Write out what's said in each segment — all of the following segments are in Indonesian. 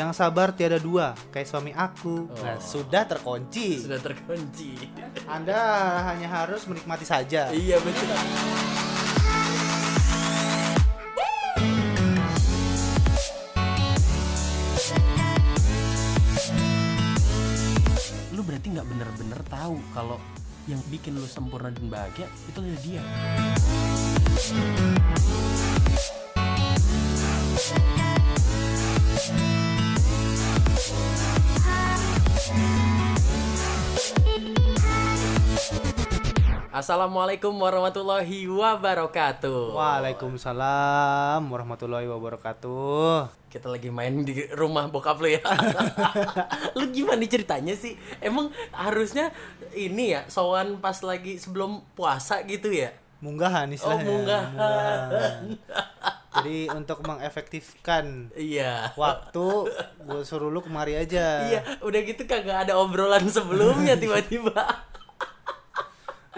Yang sabar tiada dua, kayak suami aku. Oh. Nah, sudah terkunci. Sudah terkunci. Anda hanya harus menikmati saja. iya betul. Lu berarti nggak bener-bener tahu kalau yang bikin lu sempurna dan bahagia itu adalah dia. Assalamualaikum warahmatullahi wabarakatuh. Waalaikumsalam warahmatullahi wabarakatuh. Kita lagi main di rumah bokap lu ya. lu gimana ceritanya sih? Emang harusnya ini ya sowan pas lagi sebelum puasa gitu ya? Munggahan Oh, istilahnya. munggahan. Munggahan. Jadi untuk mengefektifkan Iya. waktu, gue suruh lu kemari aja. Iya, udah gitu kagak ada obrolan sebelumnya tiba-tiba.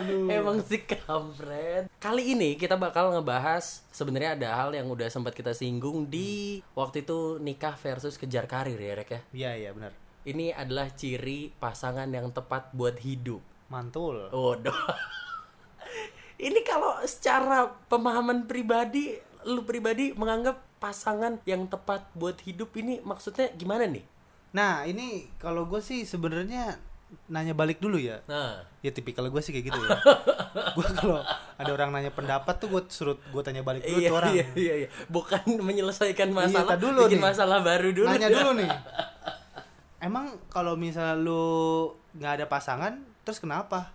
Emang sih kampret. Kali ini kita bakal ngebahas sebenarnya ada hal yang udah sempat kita singgung di waktu itu nikah versus kejar karir ya, Rek ya. Iya iya benar. Ini adalah ciri pasangan yang tepat buat hidup. Mantul. Waduh. Ini kalau secara pemahaman pribadi, lu pribadi menganggap pasangan yang tepat buat hidup ini maksudnya gimana nih? Nah ini kalau gue sih sebenarnya nanya balik dulu ya. Nah, Ya tipikal gue sih kayak gitu ya. gue kalau ada orang nanya pendapat tuh gue suruh gue tanya balik dulu iya, tuh orang. iya, iya, iya. Bukan menyelesaikan masalah, tar dulu bikin nih. masalah baru dulu. Nanya dulu nih. Emang kalau misalnya lu nggak ada pasangan, terus kenapa?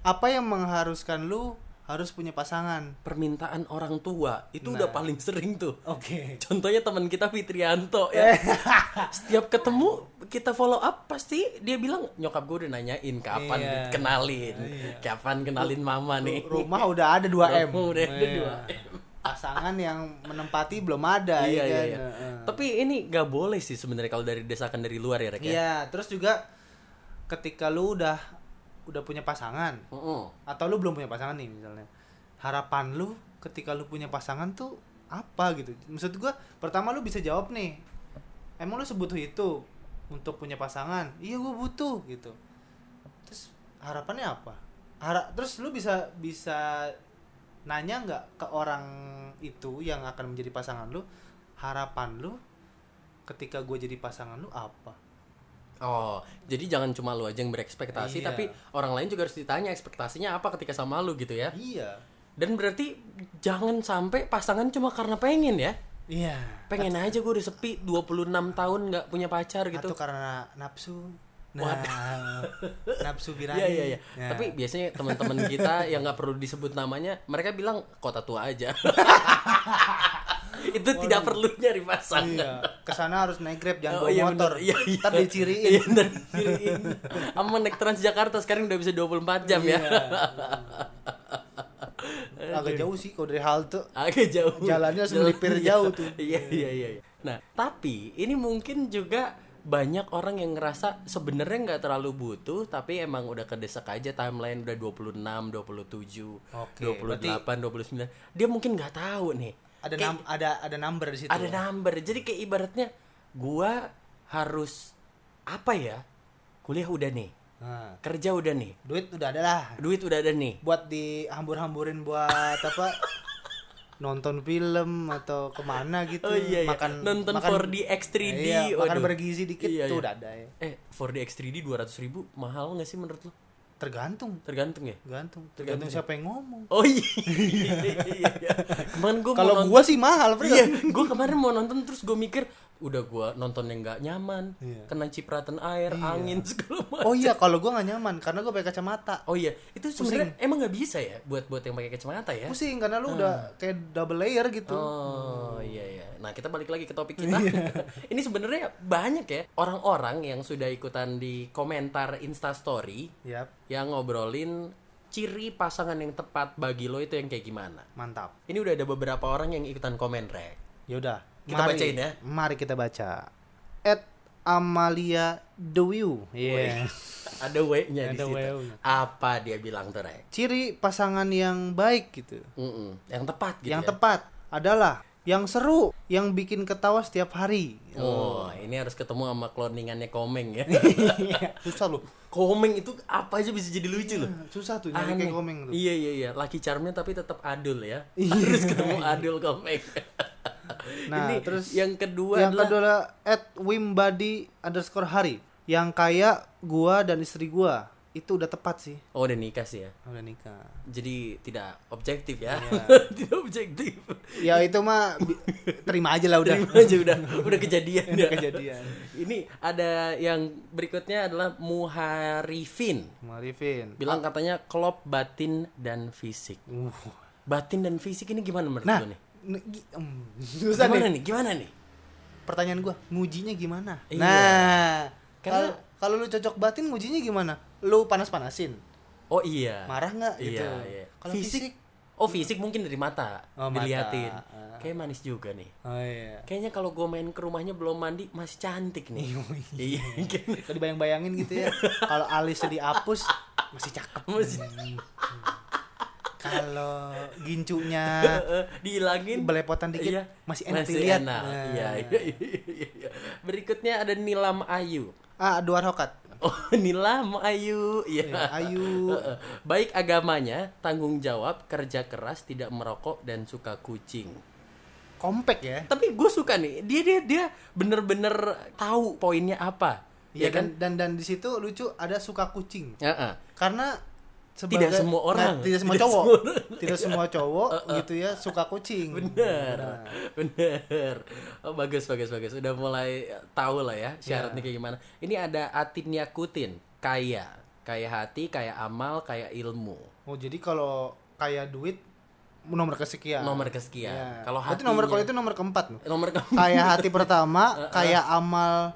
Apa yang mengharuskan lu harus punya pasangan? Permintaan orang tua itu Nah. udah paling sering tuh. Oke. Contohnya teman kita Fitrianto ya. Setiap ketemu kita follow up pasti dia bilang nyokap gue udah nanyain kapan Iya. kenalin, kapan kenalin mama nih. Rumah udah ada 2 M. Rumah udah ada Iya. 2M. Pasangan yang menempati belum ada iya ya iya kan? iya. Heeh. Tapi ini nggak boleh sih sebenarnya kalau dari desakan dari luar ya Rek ya. Iya, terus juga ketika lu udah udah punya pasangan Heeh. atau lu belum punya pasangan nih misalnya. Harapan lu ketika lu punya pasangan tuh apa gitu? Maksud gua pertama lu bisa jawab nih. Emang lu sebutuh itu untuk punya pasangan? Iya, gua butuh gitu. Terus harapannya apa? Hara terus lu bisa bisa nanya nggak ke orang itu yang akan menjadi pasangan lu harapan lu ketika gue jadi pasangan lu apa? Oh, jadi jangan cuma lu aja yang berekspektasi, Iya. tapi orang lain juga harus ditanya ekspektasinya apa ketika sama lu gitu ya. Iya. Dan berarti jangan sampai pasangan cuma karena pengen ya. Iya. Pengen aja gue udah sepi 26 tahun nggak punya pacar gitu. Atau karena nafsu. Nah, nafsu birahi. Iya iya iya. Ya. Tapi biasanya teman-teman kita yang nggak perlu disebut namanya, mereka bilang kota tua aja. Itu tidak perlu nyari pasangan. Iya. Ke sana harus naik grab jangan Oh, bawa iya motor. bener. Iya, iya. Ntar diciriin. Iya, ntar diciriin. Sama naik Transjakarta sekarang udah bisa 24 jam ya. Agak jauh sih kalau dari halte. Agak jauh. Jalannya harus Jalan- melipir iya. jauh tuh. Iya, iya, iya. Nah, tapi ini mungkin juga banyak orang yang ngerasa sebenarnya nggak terlalu butuh tapi emang udah kedesak aja timeline udah 26, 27, Oke, 28, 29. Dia mungkin nggak tahu nih. Ada Kayak- nam- ada ada number di situ. ada number. Jadi kayak ibaratnya gua harus apa ya? Kuliah udah nih, Nah, kerja udah nih, duit udah ada lah. duit udah ada nih. Buat dihambur-hamburin buat apa? nonton film atau ke mana gitu. Oh iya, iya. Makan nonton makan, 4D X 3D. Iya, makan waduh. bergizi dikit Iya, tuh iya. udah ada ya. Eh, 4D X 3D 200 ribu mahal nggak sih menurut lo? Tergantung. Tergantung ya. Tergantung. Tergantung Tergantung siapa yang ngomong. Oh iya. iya, iya. Kemarin gue Kalau gua sih mahal. Iya, gue kemarin mau nonton terus gue mikir udah gua nonton yang nggak nyaman, Iya. kena cipratan air, angin segala macam. Oh iya, kalau gua nggak nyaman karena gua pakai kacamata. Oh iya, itu sebenarnya emang nggak bisa ya buat buat yang pakai kacamata ya? Pusing karena lu udah kayak double layer gitu. Oh iya iya. Nah kita balik lagi ke topik kita. Iya. Ini sebenarnya banyak ya orang-orang yang sudah ikutan di komentar Instastory Yap, yang ngobrolin ciri pasangan yang tepat bagi lo itu yang kayak gimana. mantap. Ini udah ada beberapa orang yang ikutan komen rek. Ya Kita bacain ya. Mari kita baca. At Amalia Dewiu. Iya. Ada W-nya di situ. W-nya. Apa dia bilang tuh rek? Ciri pasangan yang baik gitu. Mm-mm. Yang tepat gitu yang ya. tepat adalah yang seru, yang bikin ketawa setiap hari. Oh, ini harus ketemu sama cloningannya Komeng ya. Susah loh. Komeng itu apa aja bisa jadi lucu loh. Susah tuh nyari kayak komeng tuh. Iya iya iya, Lucky Charmnya tapi tetap adul ya. Harus ketemu adul Komeng. Nah, ini terus yang kedua yang adalah kedua at wimbadi underscore hari yang kayak gua dan istri gua itu udah tepat sih Oh, udah nikah sih ya. udah nikah Jadi tidak objektif ya. Iya. tidak objektif. ya itu mah terima aja lah udah Terima aja udah udah kejadian Udah ya. kejadian Ini ada yang berikutnya adalah Muharifin. Marifin Bilang katanya klop batin dan fisik. uh. Batin dan fisik ini gimana menurut nah lu nih? Susah Gimana nih nih? Gimana nih? pertanyaan gua ngujinya gimana Iya. nah Karena- kalau kalau lu cocok batin ngujinya gimana lu panas panasin Oh iya. marah nggak gitu Iya, iya. kalau fisik, fisik, Oh fisik mungkin dari mata, Oh, mata. diliatin. Ah. Kayak manis juga nih. oh iya Kayaknya kalau gue main ke rumahnya belum mandi masih cantik nih. Iya. kan? Kalau dibayang-bayangin gitu ya. Kalau alisnya dihapus masih cakep. Masih Kalau gincunya dihilangin belepotan dikit Iya, masih enak masih dilihat. enak. Nah. Iya, iya, iya, iya. Berikutnya ada Nilam Ayu. Ah, dua rokat. Oh, Nilam Ayu. Iya. Ya, ayu. Baik agamanya, tanggung jawab, kerja keras, tidak merokok dan suka kucing. Kompak ya. Tapi gue suka nih, dia dia dia bener-bener tahu poinnya apa. Iya ya kan? dan, dan dan di situ lucu ada suka kucing. Heeh. Karena Tidak semua orang. Nah, tidak semua Tidak cowok. semua orang. tidak semua cowok gitu ya suka kucing. Bener, Nah, bener. Oh, bagus, bagus, bagus. Udah mulai tahu lah ya syaratnya kayak gimana. Ini ada Atin Yakutin, kaya, kaya hati, kaya amal, kaya ilmu. Oh, jadi kalau kayak duit nomor kesekian. Nomor kesekian. Iya. Kalau Berarti nomor kalau itu nomor keempat. Nomor ke kayak hati pertama, kayak amal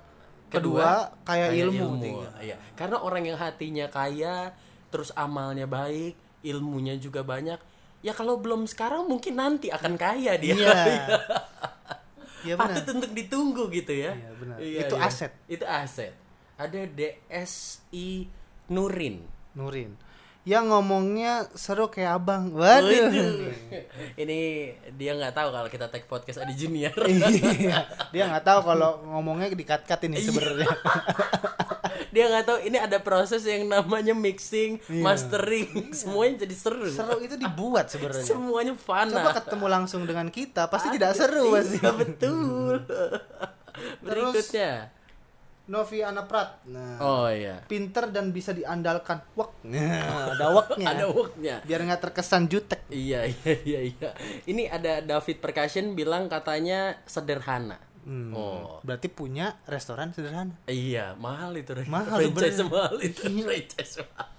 kedua, kayak kaya ilmu, tiga. Iya. Karena orang yang hatinya kaya, terus amalnya baik, ilmunya juga banyak. Ya kalau belum sekarang mungkin nanti akan kaya dia. Iya. Benar. Patut untuk ditunggu gitu ya. Iya, benar. Itu aset. Itu aset. Ada DSI Nurin. Nurin. Yang ngomongnya seru kayak abang. Waduh. Ini dia nggak taw kalau kita take podcast ada junior. Iya. Dia nggak tahu kalau ngomongnya dikat-kat ini Iya. sebenarnya. Dia nggak tahu ini ada proses yang namanya mixing, Iya. mastering, semuanya jadi seru. seru itu dibuat sebenarnya. Semuanya fana. Coba ketemu langsung dengan kita pasti tidak seru pasti. Iya betul. Berikutnya. Novi Anaprat. Nah, Oh iya. pinter dan bisa diandalkan. Wak. Nah, ada waknya. Ada worknya. Biar nggak terkesan jutek. Iya iya iya iya. Ini ada David Percussion bilang katanya sederhana. Hmm, Oh. Berarti punya restoran sederhana. Iya, mahal itu. Mahal franchise mahal itu. franchise mahal.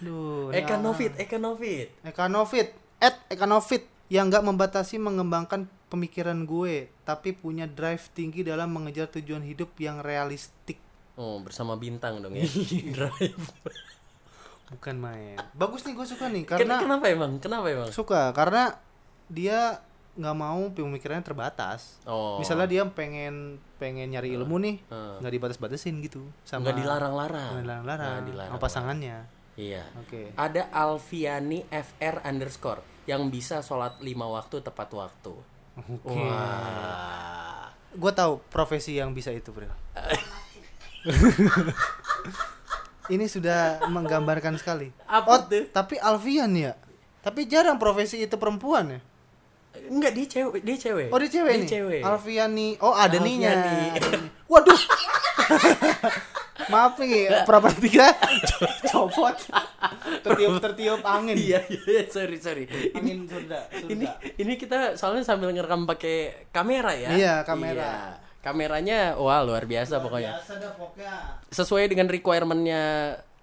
Duh, ya. Novit, Eka Novit. Ekanovit, at Ekanovit yang nggak membatasi mengembangkan pemikiran gue, tapi punya drive tinggi dalam mengejar tujuan hidup yang realistik. Oh, bersama bintang dong ya. Iya. Drive. Bukan main. Bagus nih gue suka nih Ken- karena kenapa emang? Kenapa emang? suka karena dia nggak mau pemikirannya terbatas. Oh. Misalnya dia pengen pengen nyari ilmu nih, nggak dibatas-batasin gitu sama Nggak dilarang-larang. nggak dilarang-larang Nggak dilarang. sama pasangannya. Iya. Oke. Ada Alfiani FR underscore yang bisa sholat lima waktu tepat waktu. Oke. Wah. Gue tahu profesi yang bisa itu, Bro. Ini sudah menggambarkan sekali. Apa oh, tuh? tapi Alfian ya. Tapi jarang profesi itu perempuan ya. Enggak, dia cewek, dia cewek. Oh, dia cewek dia nih. cewek. Alfiani. Oh, ada Alfiani. Waduh. Maaf nih, properti kita copot. Tertiup tertiup angin. Iya, iya, sorry, sorry. Ini Angin surga, surga. ini ini kita soalnya sambil ngerekam pakai kamera ya. Iya, kamera. Iya. Kameranya wah luar biasa pokoknya. Biasa dah pokoknya. Sesuai dengan requirementnya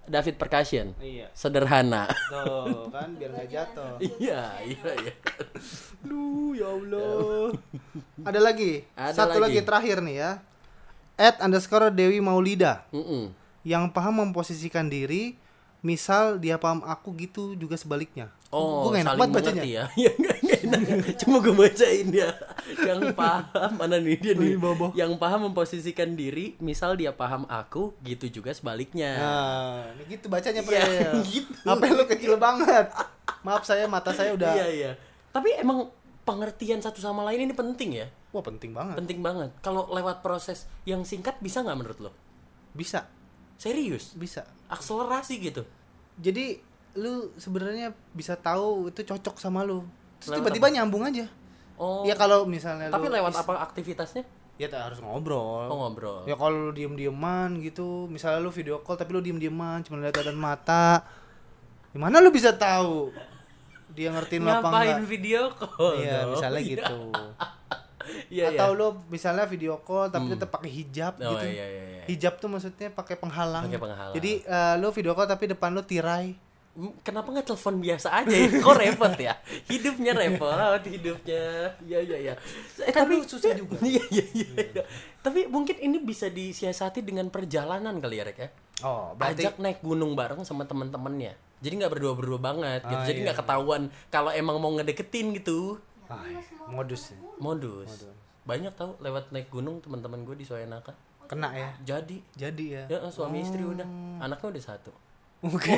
David Percussion. Iya. Sederhana. Tuh, kan biar nggak jatuh. iya, iya, iya. Duh, ya Allah. Ada lagi. Ada Satu lagi. lagi. terakhir nih ya. At underscore Dewi Maulida. Mm-mm. Yang paham memposisikan diri. Misal dia paham aku gitu juga sebaliknya. Oh, Gua nggak enak saling banget bacanya. mengerti ya. Iya. Cuma gue bacain ya. Yang paham mana nih dia nih. Bobo. Yang paham memposisikan diri, misal dia paham aku, gitu juga sebaliknya. Nah, gitu bacanya Iya, Prel. gitu. Apa lu kecil banget? Maaf saya mata saya udah Iya, iya. Tapi emang pengertian satu sama lain ini penting ya Wah penting banget. penting banget kalau lewat proses yang singkat bisa nggak menurut lo Bisa, serius bisa. akselerasi gitu Jadi lu sebenarnya bisa tahu itu cocok sama lu. Terus tiba-tiba nyambung aja. oh Ya kalau misalnya tapi lu lewat apa aktivitasnya Ya tak harus ngobrol. oh ngobrol Ya kalau lu diem-dieman gitu, misalnya lu video call tapi lu diem-dieman cuma lihat dan mata. Gimana lu bisa tahu dia ngertiin lu apa ngapain enggak? video call Iya, dong? misalnya Iya. gitu. iya iya Atau lu misalnya video call tapi tetap pakai hijab oh gitu. iya iya iya Hijab tuh maksudnya pakai penghalang. Pakai penghalang. Jadi eh, lu video call tapi depan lu tirai. Kenapa nggak telepon biasa aja ya? Kok repot ya? Hidupnya repot, hidupnya. Iya iya iya. Eh, Kan lu susah juga. Iya iya iya. iya. Tapi mungkin ini bisa disiasati dengan perjalanan kali ya, Rek ya. Oh, berarti Ajak naik gunung bareng sama teman-temannya. Jadi nggak berdua-berdua banget gitu. Ah, Jadi iya. nggak ketahuan kalau emang mau ngedeketin gitu. ah, modus ya. Modus. Banyak tahu lewat naik gunung teman-teman gue di Soenaka. Kena ya. Jadi Jadi ya. ya suami istri udah, anaknya udah satu. Oke,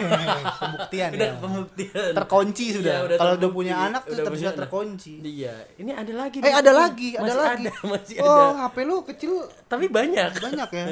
pembuktian Udah ya. pembuktian. Terkunci sudah. Iya, udah Kalau udah punya anak tuh Udah tetap punya sudah terkunci. Iya, ini ada lagi. Eh nih. ada lagi, ada Masih lagi. ada, masih oh, ada. HP lu kecil Tapi banyak. banyak ya.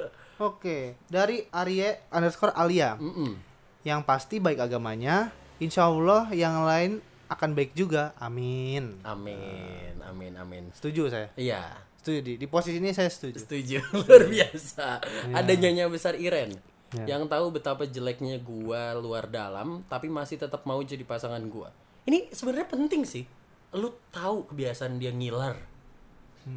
Oke, dari Arye underscore Alia. Mm-mm. Yang pasti baik agamanya, insya Allah yang lain akan baik juga. Amin. Amin, amin, amin. Setuju saya. Iya, Setuju di, di posisi ini saya setuju. setuju. Luar biasa. Iya. Ada nyonya besar Iren. Ya. Yang tahu betapa jeleknya gua luar dalam, tapi masih tetap mau jadi pasangan gua. Ini sebenarnya penting sih. Lu tahu kebiasaan dia ngiler.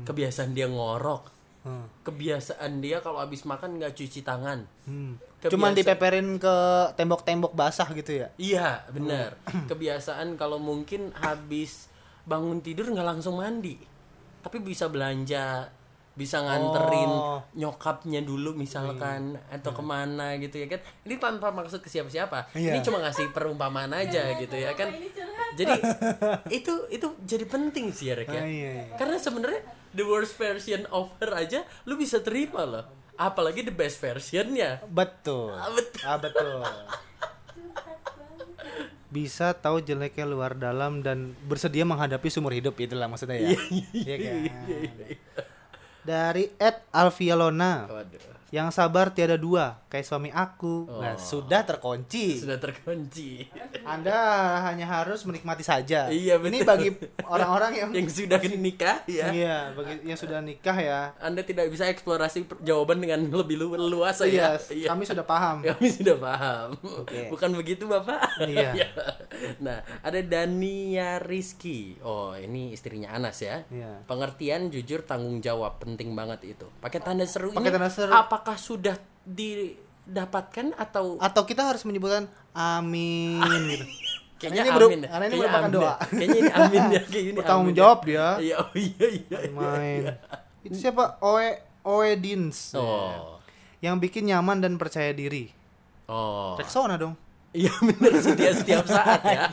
Kebiasaan dia ngorok. Hmm. Kebiasaan dia kalau habis makan nggak cuci tangan. Hmm. Kebiasa- Cuman dipeperin ke tembok-tembok basah gitu ya. Iya, benar. Kebiasaan kalau mungkin habis bangun tidur nggak langsung mandi, tapi bisa belanja, bisa nganterin Oh. nyokapnya dulu misalkan atau ke mana gitu ya kan. Ini tanpa maksud ke siapa-siapa. Iya. Ini cuma ngasih perumpamaan aja gitu ya kan. Jadi itu itu jadi penting sih ya Rek ya. Ah, iya, iya. Karena sebenarnya the worst version of her aja lu bisa terima loh. Apalagi the best versionnya. Betul. Ah, betul. Ah betul. Bisa tahu jeleknya luar dalam dan bersedia menghadapi sumur hidup itulah maksudnya ya. Iya kan? Dari Ed Alfialona Waduh. Yang sabar tiada dua kayak suami aku. Nah, sudah terkunci. Sudah terkunci. Anda hanya harus menikmati saja. Iya, Ini betul. bagi orang-orang yang Yang sudah nikah ya. Iya, bagi yang sudah nikah ya. Anda tidak bisa eksplorasi jawaban dengan lebih lu- luas Iya, ya. kami sudah paham. Kami sudah paham. Oke. Bukan begitu, Bapak? Iya. nah, ada Dania Rizky. Oh, ini istrinya Anas ya. Iya. Pengertian jujur tanggung jawab penting banget itu. Pakai tanda seru Pakai ini tanda seru. Apakah sudah didapatkan atau Atau kita harus menyebutkan amin gitu. kayaknya ini amin ya? karena ini Kayaknya merupakan doa. ya. Kayaknya ini amin ya, kayak ini Bertanggung ya. jawab dia. Iya, oh iya iya. iya. Main. Itu siapa? Oe Oedins. Oh. Yang bikin nyaman dan percaya diri. Oh. Rexona dong. Iya bener setia setiap saat ya.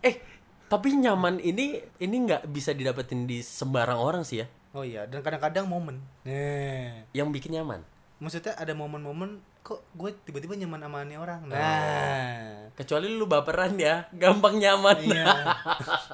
eh tapi nyaman ini ini nggak bisa didapetin di sembarang orang sih ya. Oh iya, dan kadang-kadang momen. Nih. Yang bikin nyaman. Maksudnya ada momen-momen kok gue tiba-tiba nyaman sama nih orang. Oh. Nah. Kecuali lu baperan ya, gampang nyaman. Iya.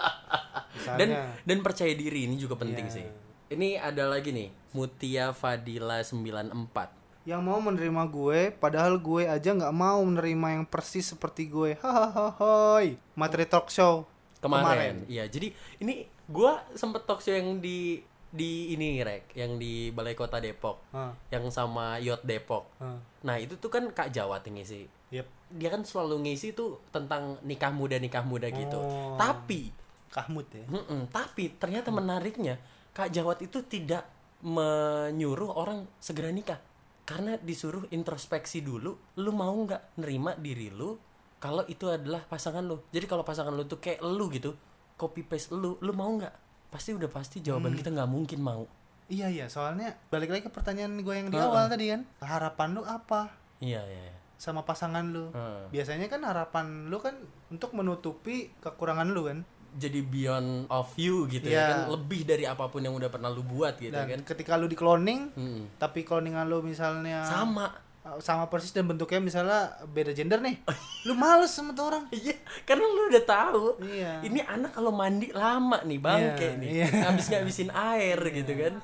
dan dan percaya diri ini juga penting Iya. sih. Ini ada lagi nih, Mutia Fadila 94. yang mau menerima gue padahal gue aja nggak mau menerima yang persis seperti gue hahaha materi talk show Kemarin. Iya, jadi ini gua sempet talk show yang di di ini rek, yang di Balai Kota Depok. Hah. Yang sama Yot Depok. Hah. Nah, itu tuh kan Kak Jawa ngisi. Yep. dia kan selalu ngisi tuh tentang nikah muda nikah muda gitu. Oh. Tapi, kahmut ya mm-mm, tapi ternyata menariknya Kak Jawat itu tidak menyuruh orang segera nikah karena disuruh introspeksi dulu. Lu mau nggak nerima diri lu kalau itu adalah pasangan lu. Jadi kalau pasangan lu tuh kayak lu gitu, copy paste lu, lu mau nggak? Pasti udah pasti jawaban kita nggak mungkin mau. iya iya soalnya balik lagi ke pertanyaan gue yang di Heeh. awal tadi kan harapan lu apa Iya iya. iya. sama pasangan lu Heeh. biasanya kan harapan lu kan untuk menutupi kekurangan lu kan Jadi beyond of you gitu ya Iya. kan, lebih dari apa pun yang udah pernah lu buat gitu dan kan. ketika lu di cloning Mm-mm. tapi cloningan lu misalnya sama uh, sama persis dan bentuknya misalnya beda gender nih lu males sama tuh orang Iya, karena lu udah tahu. Iya. Ini anak kalau mandi lama nih, bangke Iya, nih. iya. Habis ngabisin air gitu kan.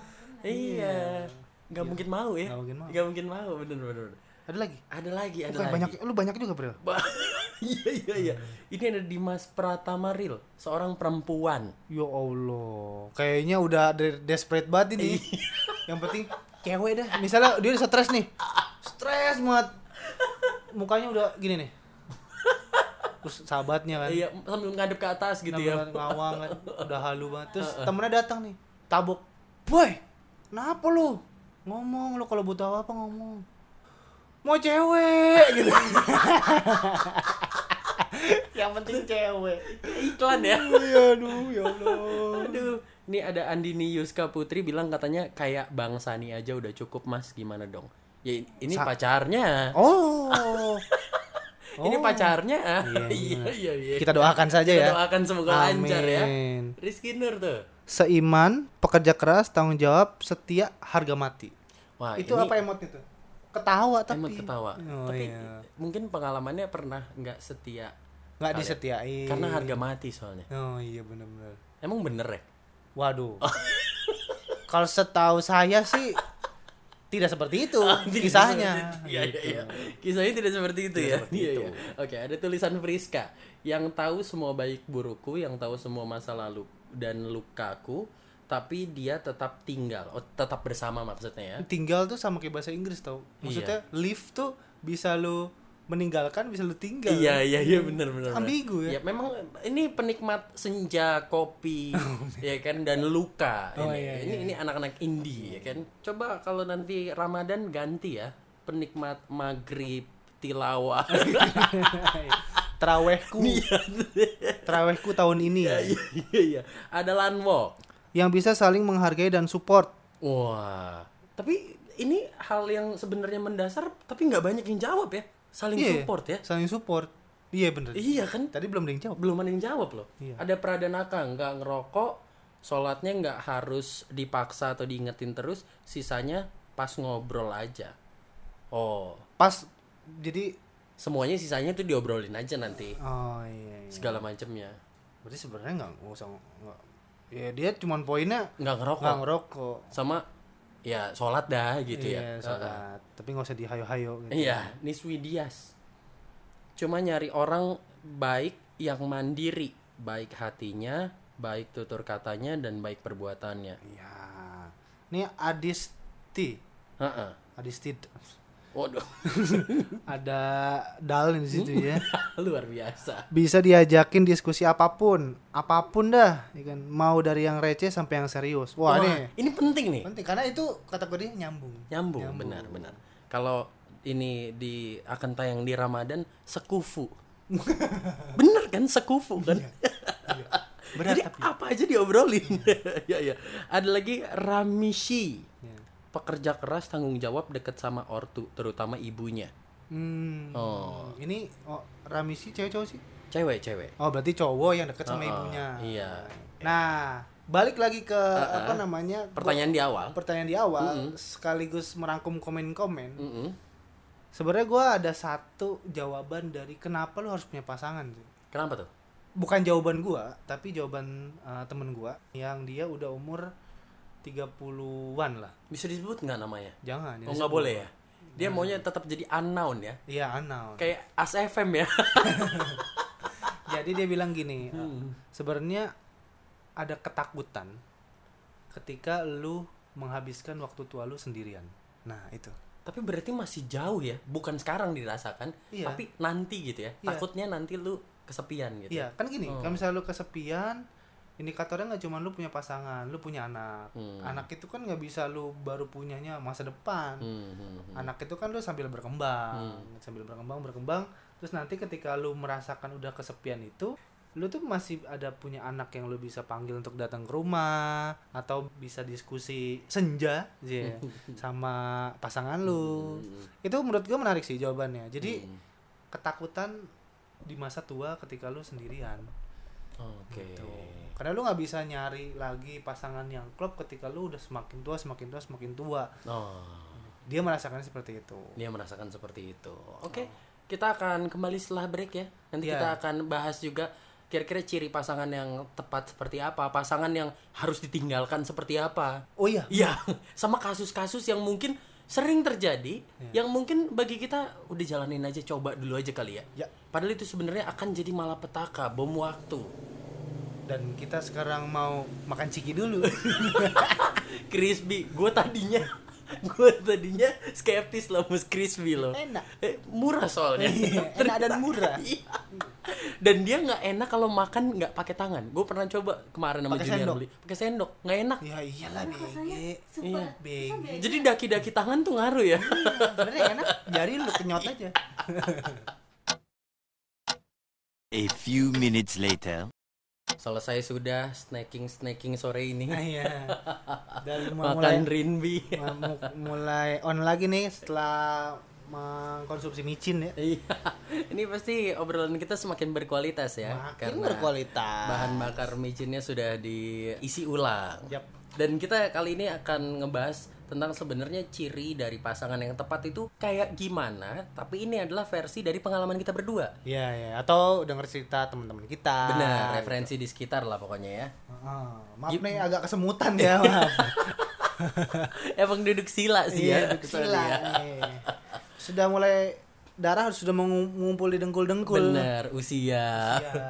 Iya. Nggak mungkin mau ya. Nggak mungkin mau. Nggak mungkin mau, bener bener. bener. ada lagi Ada lagi, ada Bukan lagi. banyak lu banyak juga bro Iya iya iya. Ini ada Dimas Pratama Real, seorang perempuan. ya allah kayaknya udah de- desperate banget ini yang penting cewek dah misalnya dia udah stres nih. Stres banget. Mukanya udah gini nih. Terus sahabatnya kan. Iya, sambil ngadep ke atas gitu ya. Ngawang kan. Udah halu banget. Terus temennya datang nih. Tabok. Boy kenapa lu? Ngomong lu kalau butuh apa ngomong. Mau cewek. Gitu. Yang penting cewek. Iklan ya. Iya, aduh ya Allah. Aduh, ini ada Andini Yuska Putri bilang katanya kayak Bang Sani aja udah cukup Mas, gimana dong? Ya ini Sa- pacarnya. oh Ini Oh. pacarnya. Iya, Iya, iya, iya. kita doakan saja Kita ya doakan semoga lancar ya. Amin. Rizky Nur tuh. seiman pekerja keras tanggung jawab setia harga mati Wah, itu ini apa emot itu ketawa tapi emot ketawa. Oh, Tapi iya. mungkin pengalamannya pernah nggak setia nggak disetiain karena harga mati soalnya. oh iya benar-benar Emang bener ya? Waduh kalau setahu saya sih tidak seperti itu Tidak kisahnya seperti- Iya, iya, Gitu. iya. Kisahnya tidak seperti itu Tidak ya. seperti Iya, itu. iya. Oke, ada tulisan Friska yang tahu semua baik burukku, yang tahu semua masa lalu dan lukaku, tapi dia tetap tinggal. Oh, tetap bersama maksudnya ya. tinggal tuh sama kayak bahasa Inggris tau maksudnya live tuh bisa lu meninggalkan bisa lu tinggal Iya, iya, iya benar benar. Ambigu ya. Ya, memang ini penikmat senja, kopi, ya kan dan luka. Oh, ini, iya, ini ini anak-anak indie ya kan. Coba kalau nanti Ramadan ganti ya, penikmat maghrib, tilawah. terawehku terawehku tahun ini ya Iya, iya, iya. Ada Lanwo. yang bisa saling menghargai dan support Wah, tapi ini hal yang sebenarnya mendasar, tapi nggak banyak yang jawab ya. Saling Iya, support ya. saling support iya bener Iya kan? tadi belum ada yang jawab Belum ada yang jawab loh. Iya. Ada Pradanaka nggak ngerokok, sholatnya nggak harus dipaksa atau diingetin terus, sisanya pas ngobrol aja. Oh, pas jadi semuanya sisanya tuh diobrolin aja nanti oh iya, iya. segala macamnya. berarti sebenarnya nggak nggak usah nggak ya dia cuman poinnya Nggak ngerokok. nggak ngerokok Sama ya sholat dah gitu iya, ya. sholat. tapi nggak usah dihayo-hayo gitu. Iya, Niswi Dias. Cuma nyari orang baik yang mandiri, baik hatinya, baik tutur katanya dan baik perbuatannya. Iya. Ini Adisti. Heeh. Adisti. Waduh, Ada dal di situ ya. luar biasa. Bisa diajakin diskusi apa pun, apa pun dah, ya kan? Mau dari yang receh sampai yang serius. Wah, Wah, ini ini penting nih. penting karena itu kategorinya nyambung. Nyambung, benar, benar. Kalau ini di akan tayang di Ramadan sekufu. bener kan sekufu kan? Berat Jadi tapi. apa aja diobrolin. ya ya. Ada lagi Ramishi. Ya. Pekerja keras tanggung jawab deket sama ortu, terutama ibunya. Hmm. Oh. Ini oh, Ramisi cewek cowok sih? Cewek, cewek. Oh, berarti cowok yang deket sama Oh, oh, ibunya. iya. Nah, balik lagi ke apa namanya? Pertanyaan di awal. pertanyaan di awal sekaligus merangkum komen-komen. Mm-mm. Sebenarnya gua ada satu jawaban dari kenapa lu harus punya pasangan sih. Kenapa tuh? Bukan jawaban gua, tapi jawaban eh, temen gua yang dia udah umur 30-an lah. Bisa disebut nggak namanya? Jangan. Oh nggak boleh ya? Dia maunya tetap jadi unknown ya? Iya, anal. Kayak As FM ya? Jadi dia bilang gini, Hmm. sebenarnya ada ketakutan ketika lu menghabiskan waktu tua lu sendirian. Nah, itu. Tapi berarti masih jauh ya? Bukan sekarang dirasakan, Iya. tapi nanti gitu ya? Iya. Takutnya nanti lu kesepian gitu. Iya, kan gini, Oh. kalau misalnya lu kesepian, indikatornya nggak cuma lu punya pasangan, lu punya anak. Hmm. Anak itu kan nggak bisa lu baru punyanya masa depan. Hmm, hmm, hmm. Anak itu kan lu sambil berkembang, sambil berkembang berkembang, terus nanti ketika lu merasakan udah kesepian itu, lu tuh masih ada punya anak yang lu bisa panggil untuk datang ke rumah atau bisa diskusi senja ya, sama pasangan lu. Itu menurut gua menarik sih jawabannya. Jadi Hmm. ketakutan di masa tua ketika lu sendirian. Oke. Gitu. Karena lu nggak bisa nyari lagi pasangan yang klop ketika lu udah semakin tua, semakin tua, semakin tua. Oh. dia merasakan seperti itu dia merasakan seperti itu oke kita akan kembali setelah break ya nanti Iya. kita akan bahas juga kira-kira ciri pasangan yang tepat seperti apa pasangan yang harus ditinggalkan seperti apa oh iya Iya, sama kasus-kasus yang mungkin sering terjadi, Iya. yang mungkin bagi kita udah jalanin aja, coba dulu aja kali ya. Ya. Padahal itu sebenarnya akan jadi malapetaka, bom waktu. dan kita sekarang mau makan ciki dulu Crispy, gue tadinya, gue tadinya skeptis loh mus crispy loh. Enak. Eh, murah soalnya. Iya, enak dan murah. Iya. Dan dia nggak enak kalau makan nggak pakai tangan. Gue pernah coba kemarin sama Pakai Junior sendok. beli, pakai sendok, nggak enak. ya iyalah bege Iya. bege Jadi daki-daki tangan tuh ngaruh ya. sebenarnya enak jari lu kenyot aja A few minutes later. Selesai sudah snacking snacking sore ini. nah, iya dan mau makan mulai rinbi mau mulai on lagi nih setelah mengkonsumsi micin ya iya ini pasti obrolan kita semakin berkualitas ya makin berkualitas bahan bakar micinnya sudah diisi ulang Yap. dan kita kali ini akan ngebahas tentang sebenarnya ciri dari pasangan yang tepat itu kayak gimana tapi ini adalah versi dari pengalaman kita berdua Iya, ya. Atau denger cerita teman-teman kita. benar referensi di sekitar lah pokoknya ya Ah, maaf nih agak kesemutan ya, maaf. emang duduk sila sih Iya, ya duduk sila ya. nih. Sudah mulai darah sudah mengumpul di dengkul-dengkul. benar usia Iya.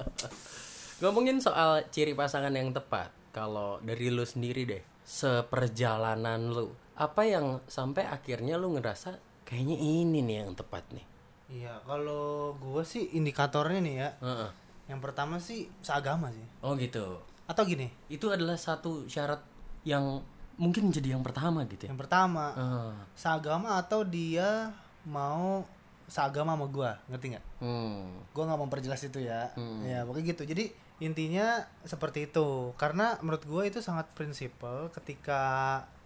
Ngomongin soal ciri pasangan yang tepat, kalau dari lu sendiri deh, seperjalanan lu, apa yang sampai akhirnya lu ngerasa kayaknya ini nih yang tepat nih? Iya, kalau gue sih indikatornya nih ya. Heeh. Yang pertama sih seagama sih. Oh gitu. Atau gini, Itu adalah satu syarat yang mungkin menjadi yang pertama gitu ya. yang pertama Ah, seagama atau dia mau seagama sama gua, ngerti nggak? hmm. Gua nggak mau perjelas itu ya. Hmm. Ya, pokoknya gitu. Jadi intinya seperti itu. Karena menurut gua itu sangat prinsipal ketika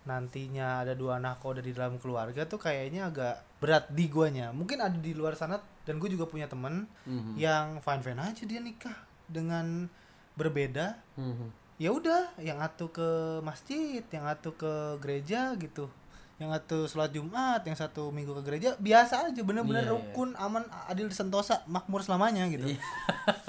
nantinya ada dua nahkoda di dalam keluarga tuh kayaknya agak berat di guanya. Mungkin ada di luar sana dan gue juga punya temen Mhm. yang fine fine aja dia nikah dengan berbeda. Mhm. Ya udah, yang atu ke masjid, yang atu ke gereja gitu. Yang atu sholat Jumat, yang satu minggu ke gereja, biasa aja bener-bener Iya, iya. rukun, aman, adil, sentosa, makmur selamanya gitu. Iya.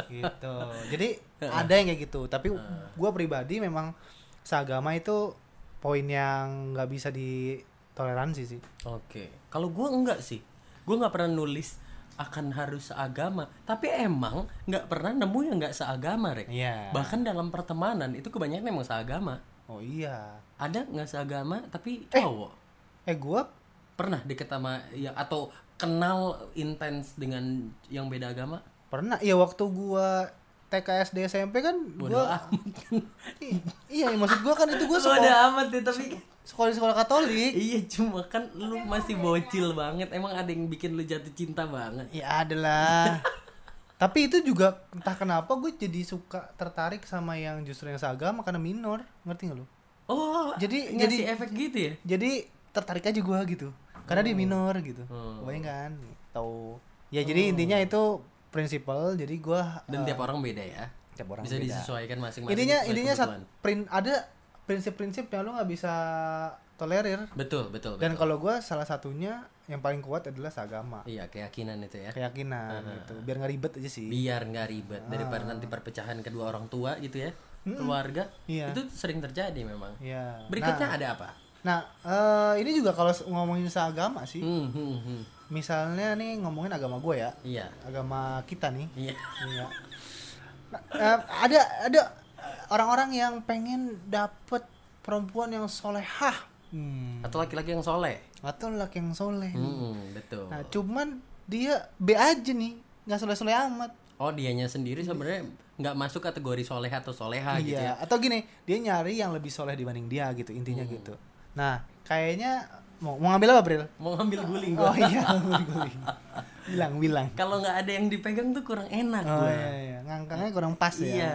gitu. Jadi ada yang kayak gitu, tapi gua pribadi memang seagama itu poin yang nggak bisa ditoleransi sih. Oke. Kalau gua enggak sih. Gua nggak pernah nulis akan harus seagama, tapi emang nggak pernah nemu yang nggak seagama, Rek. Iya. Bahkan dalam pertemanan itu kebanyakan emang seagama. Oh iya. Ada nggak seagama tapi cowok? Eh gua Pernah deket sama ya atau kenal intens dengan yang beda agama? pernah ya waktu gua TK SD SMP kan Bodoh gua amat. I- iya maksud gua kan itu Bodoh sekolah amat ya tapi sekolah sekolah Katolik. Iya cuma kan lu masih bocil banget Emang ada yang bikin lu jatuh cinta banget Ya adalah. Tapi itu juga entah kenapa gue jadi suka tertarik sama yang justru yang seagama karena minor, ngerti gak lu? Oh Jadi- ngasih jadi- efek gitu ya? Jadi tertarik aja gua gitu. Karena dia minor gitu. Hmm. Kebayang kan? Tahu. Ya jadi intinya itu prinsipal jadi gua Dan eh, tiap orang beda ya tiap orang Bisa beda. disesuaikan masing-masing Intinya intinya kebutuhan. prin, ada prinsip-prinsip yang lu nggak bisa tolerir. Betul betul, Dan kalau gua salah satunya yang paling kuat adalah seagama. Iya keyakinan itu ya Keyakinan gitu. Biar nggak ribet aja sih. Biar nggak ribet Daripada nanti perpecahan kedua orang tua gitu ya Keluarga Iya. Itu sering terjadi memang Iya. Berikutnya Nah, ada apa? Nah, eh, ini juga kalau ngomongin seagama sih, Hmm, hmm, hmm. misalnya nih ngomongin agama gue ya, Iya agama kita nih, Iya iya. Nah, eh, ada ada orang-orang yang pengen dapet perempuan yang solehah, hmm. Atau laki-laki yang soleh atau laki yang soleh. nih. Hmm, betul. Nah, cuman dia B aja nih, nggak soleh-soleh amat. Oh, dianya sendiri sebenarnya nggak masuk kategori soleh atau soleha gitu ya. iya. Atau gini, dia nyari yang lebih soleh dibanding dia gitu, intinya Hmm. gitu. Nah, kayaknya mau mau ngambil apa, Bril? Mau ngambil guling Oh gua. iya, guling. bilang bilang. Kalau nggak ada yang dipegang tuh kurang enak Oh gua. iya, iya. ngangkangnya kurang pas ya. Iya.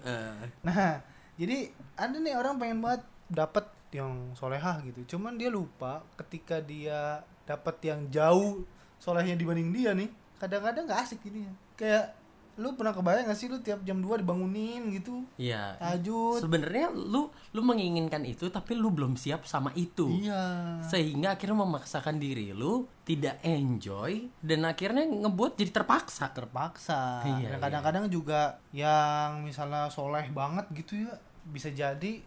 Nah, jadi ada nih orang pengen banget dapat yang solehah gitu. Cuman dia lupa ketika dia dapat yang jauh solehnya dibanding dia nih, kadang-kadang nggak asik ini. Kayak lu pernah kebayang gak sih lu tiap jam 2 dibangunin gitu Iya. tahajud Sebenarnya lu lu menginginkan itu tapi lu belum siap sama itu. iya Sehingga akhirnya memaksakan diri lu tidak enjoy dan akhirnya ngebuat jadi terpaksa. terpaksa Iya, Dan kadang-kadang juga yang misalnya soleh banget gitu ya bisa jadi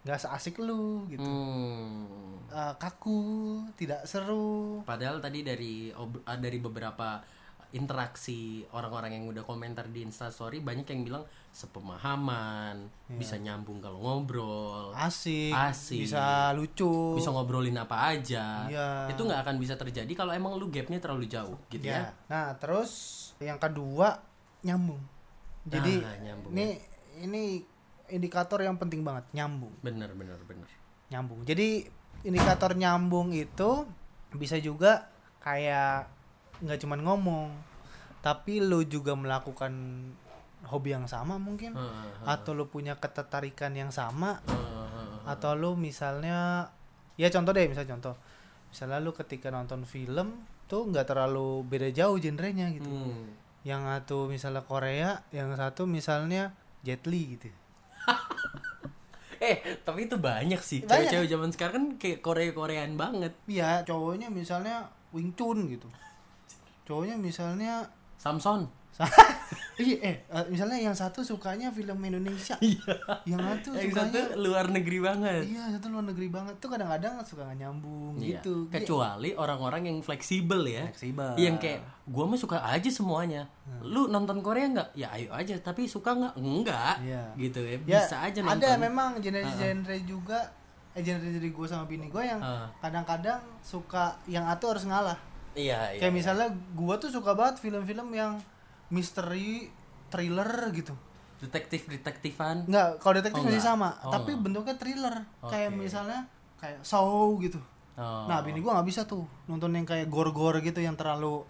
nggak seasik lu gitu Hmm. Eh, kaku tidak seru Padahal tadi dari ob- ah, dari beberapa interaksi orang-orang yang udah komentar di Instastory banyak yang bilang sepemahaman, bisa nyambung kalau ngobrol, asik, Asik. bisa lucu bisa ngobrolin apa aja. Iya. Itu nggak akan bisa terjadi kalau emang lu gapnya terlalu jauh gitu ya. Ya. Nah, terus yang kedua nyambung. Jadi Ah, nyambung. ini ini indikator yang penting banget, nyambung. Bener bener bener. Nyambung. Jadi indikator nyambung itu bisa juga kayak nggak cuman ngomong, tapi lu juga melakukan hobi yang sama mungkin Heeh, atau lu punya ketertarikan yang sama heeh, heeh. atau lu misalnya ya contoh deh misal contoh misalnya lu ketika nonton film tuh nggak terlalu beda jauh genrenya gitu Hmm. yang satu misalnya Korea yang satu misalnya Jet Li gitu Eh, tapi itu banyak sih. Cewek-cewek zaman sekarang kan kayak Korea-Koreaan banget. iya cowoknya misalnya Wing Chun gitu cowoknya misalnya Samson. iya eh eh, misalnya yang satu sukanya film Indonesia yang satu Yang sukanya satu luar negeri banget. iya satu luar negeri banget tuh kadang-kadang suka nggak nyambung Iya. gitu Kecuali orang-orang yang fleksibel ya. Fleksibel. Yang kayak gua mah suka aja semuanya. Hmm. Lu nonton Korea nggak? Ya ayo aja, tapi suka nggak? Enggak. Iya. Gitu ya. Ya, Bisa aja nonton. Ada memang genre-genre juga eh genre dari gue sama bini gue yang kadang-kadang suka yang atu harus ngalah. Iya, iya. Kayak misalnya gue tuh suka banget film-film yang misteri, thriller gitu. Detektif-detektifan. Enggak, kalau detektif Oh, masih enggak. sama, Oh, tapi enggak. bentuknya thriller. Kayak Oke. misalnya kayak Saw gitu. Oh. Nah, bini gue nggak bisa tuh nonton yang kayak gore-gore gitu yang terlalu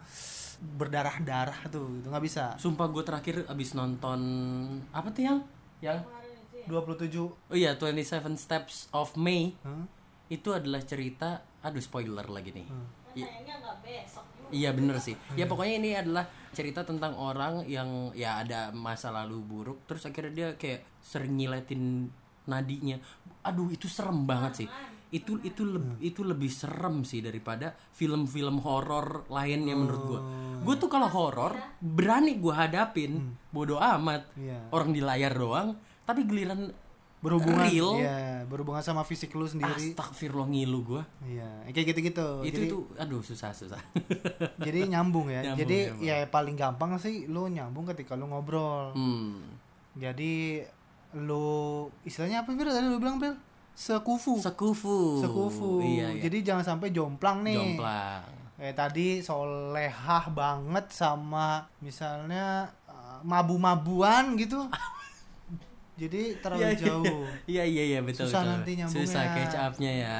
berdarah-darah tuh, gitu nggak bisa. Sumpah gue terakhir abis nonton apa tuh yang yang 27 oh iya 27 Steps of May Hah? itu adalah cerita aduh spoiler lagi nih Hmm. I- Iya bener sih. Ya pokoknya ini adalah cerita tentang orang yang ya ada masa lalu buruk, terus akhirnya dia kayak sering nyiletin nadinya. Aduh itu serem banget sih. Itu itu leb- itu lebih serem sih daripada film-film horor lainnya menurut gua. Gue tuh kalau horor berani gua hadapin, bodoh amat. Iya. Orang di layar doang, tapi giliran berhubungan real, ya berhubungan sama fisik lu sendiri astagfirullah ngilu gua. iya kayak gitu-gitu Itu jadi itu aduh susah susah. jadi nyambung ya Nyambung, jadi nyambung. ya paling gampang sih lu nyambung ketika lu ngobrol hmm. jadi lu istilahnya apa Bil tadi lu bilang Bil sekufu Sekufu. sekufu Iya, iya. jadi jangan sampai jomplang nih Jomplang. kayak tadi solehah banget sama misalnya uh, mabu-mabuan gitu jadi terlalu Iya, iya. jauh Iya iya iya betul. Susah betul. nanti nyambungnya. Susah catch up-nya ya.